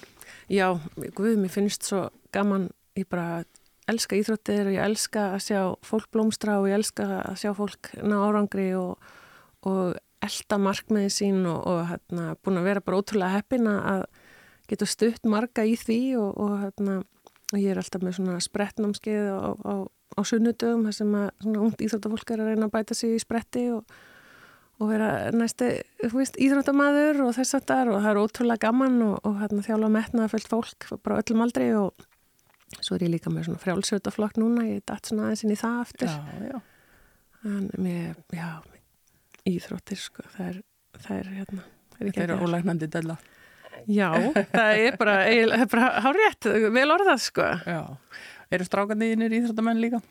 Já, guð, mér finnst svo gaman ég bara elska íþróttir og ég elska að sjá fólk blómstra og ég elska að sjá fólk ná árangri og, og elda markmiði sín og, og hérna, búin að vera bara ótrúlega heppina að geta stutt marga í því og, og hérna, ég er alltaf með svona sprettnámskeið á, á, á sunnudögum þar sem að svona ungt íþróttafólk er að reyna að bæta sig í spretti og, og vera næsti íþróttamæður og þess að það og það er ótrúlega gaman og hérna, þjála metnaða föllt fólk bara öllum aldrei og svo er ég líka með svona frjálsötaflokk núna, ég er dætt svona aðeins inn í það aftur já, já. en mér, já, íþróttir sko, það er, það er hérna er ólægnandi della. Já, það er bara, bara hárétt, vel orðað sko. Já, eru strákandiðinir íþróttamenn líka?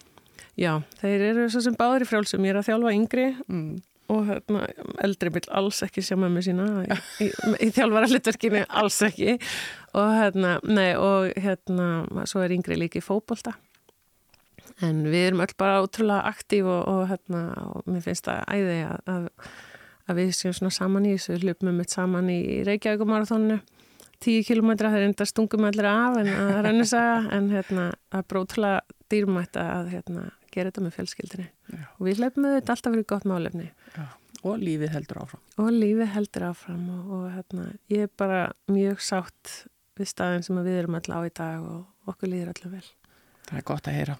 Já, þeir eru svo sem báður í frjálsum, ég er að þjálfa yngri mm. og hérna, eldri vil alls ekki sjá með mig sína í, í, í þjálfara hlutverkinu, alls ekki. Og hérna, nei og hérna, svo er yngri líka í fókbólta en við erum öll bara ótrúlega aktív og, og, hérna, og mér finnst það æði að, að, að við séum svona saman í þessu hlupum við saman í Reykjavíkumarathónu tíu kilómetra, það er enda stungum allir af en það ennum saga en hérna, það er brótrúlega dýrmætt að hérna, gera þetta með fjölskyldinni Já. og við við þetta alltaf verið gott málefni. Já. og lífið heldur áfram. Og lífið heldur áfram og, og hérna, ég er bara mjög sátt við staðin sem við erum alltaf á í dag og okkur líður alltaf vel. Það er gott að heyra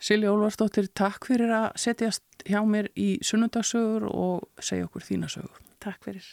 Silja Ólvarsdóttir, takk fyrir að setjast hjá mér í sunnundagsögur og segja okkur þína sögur. Takk fyrir.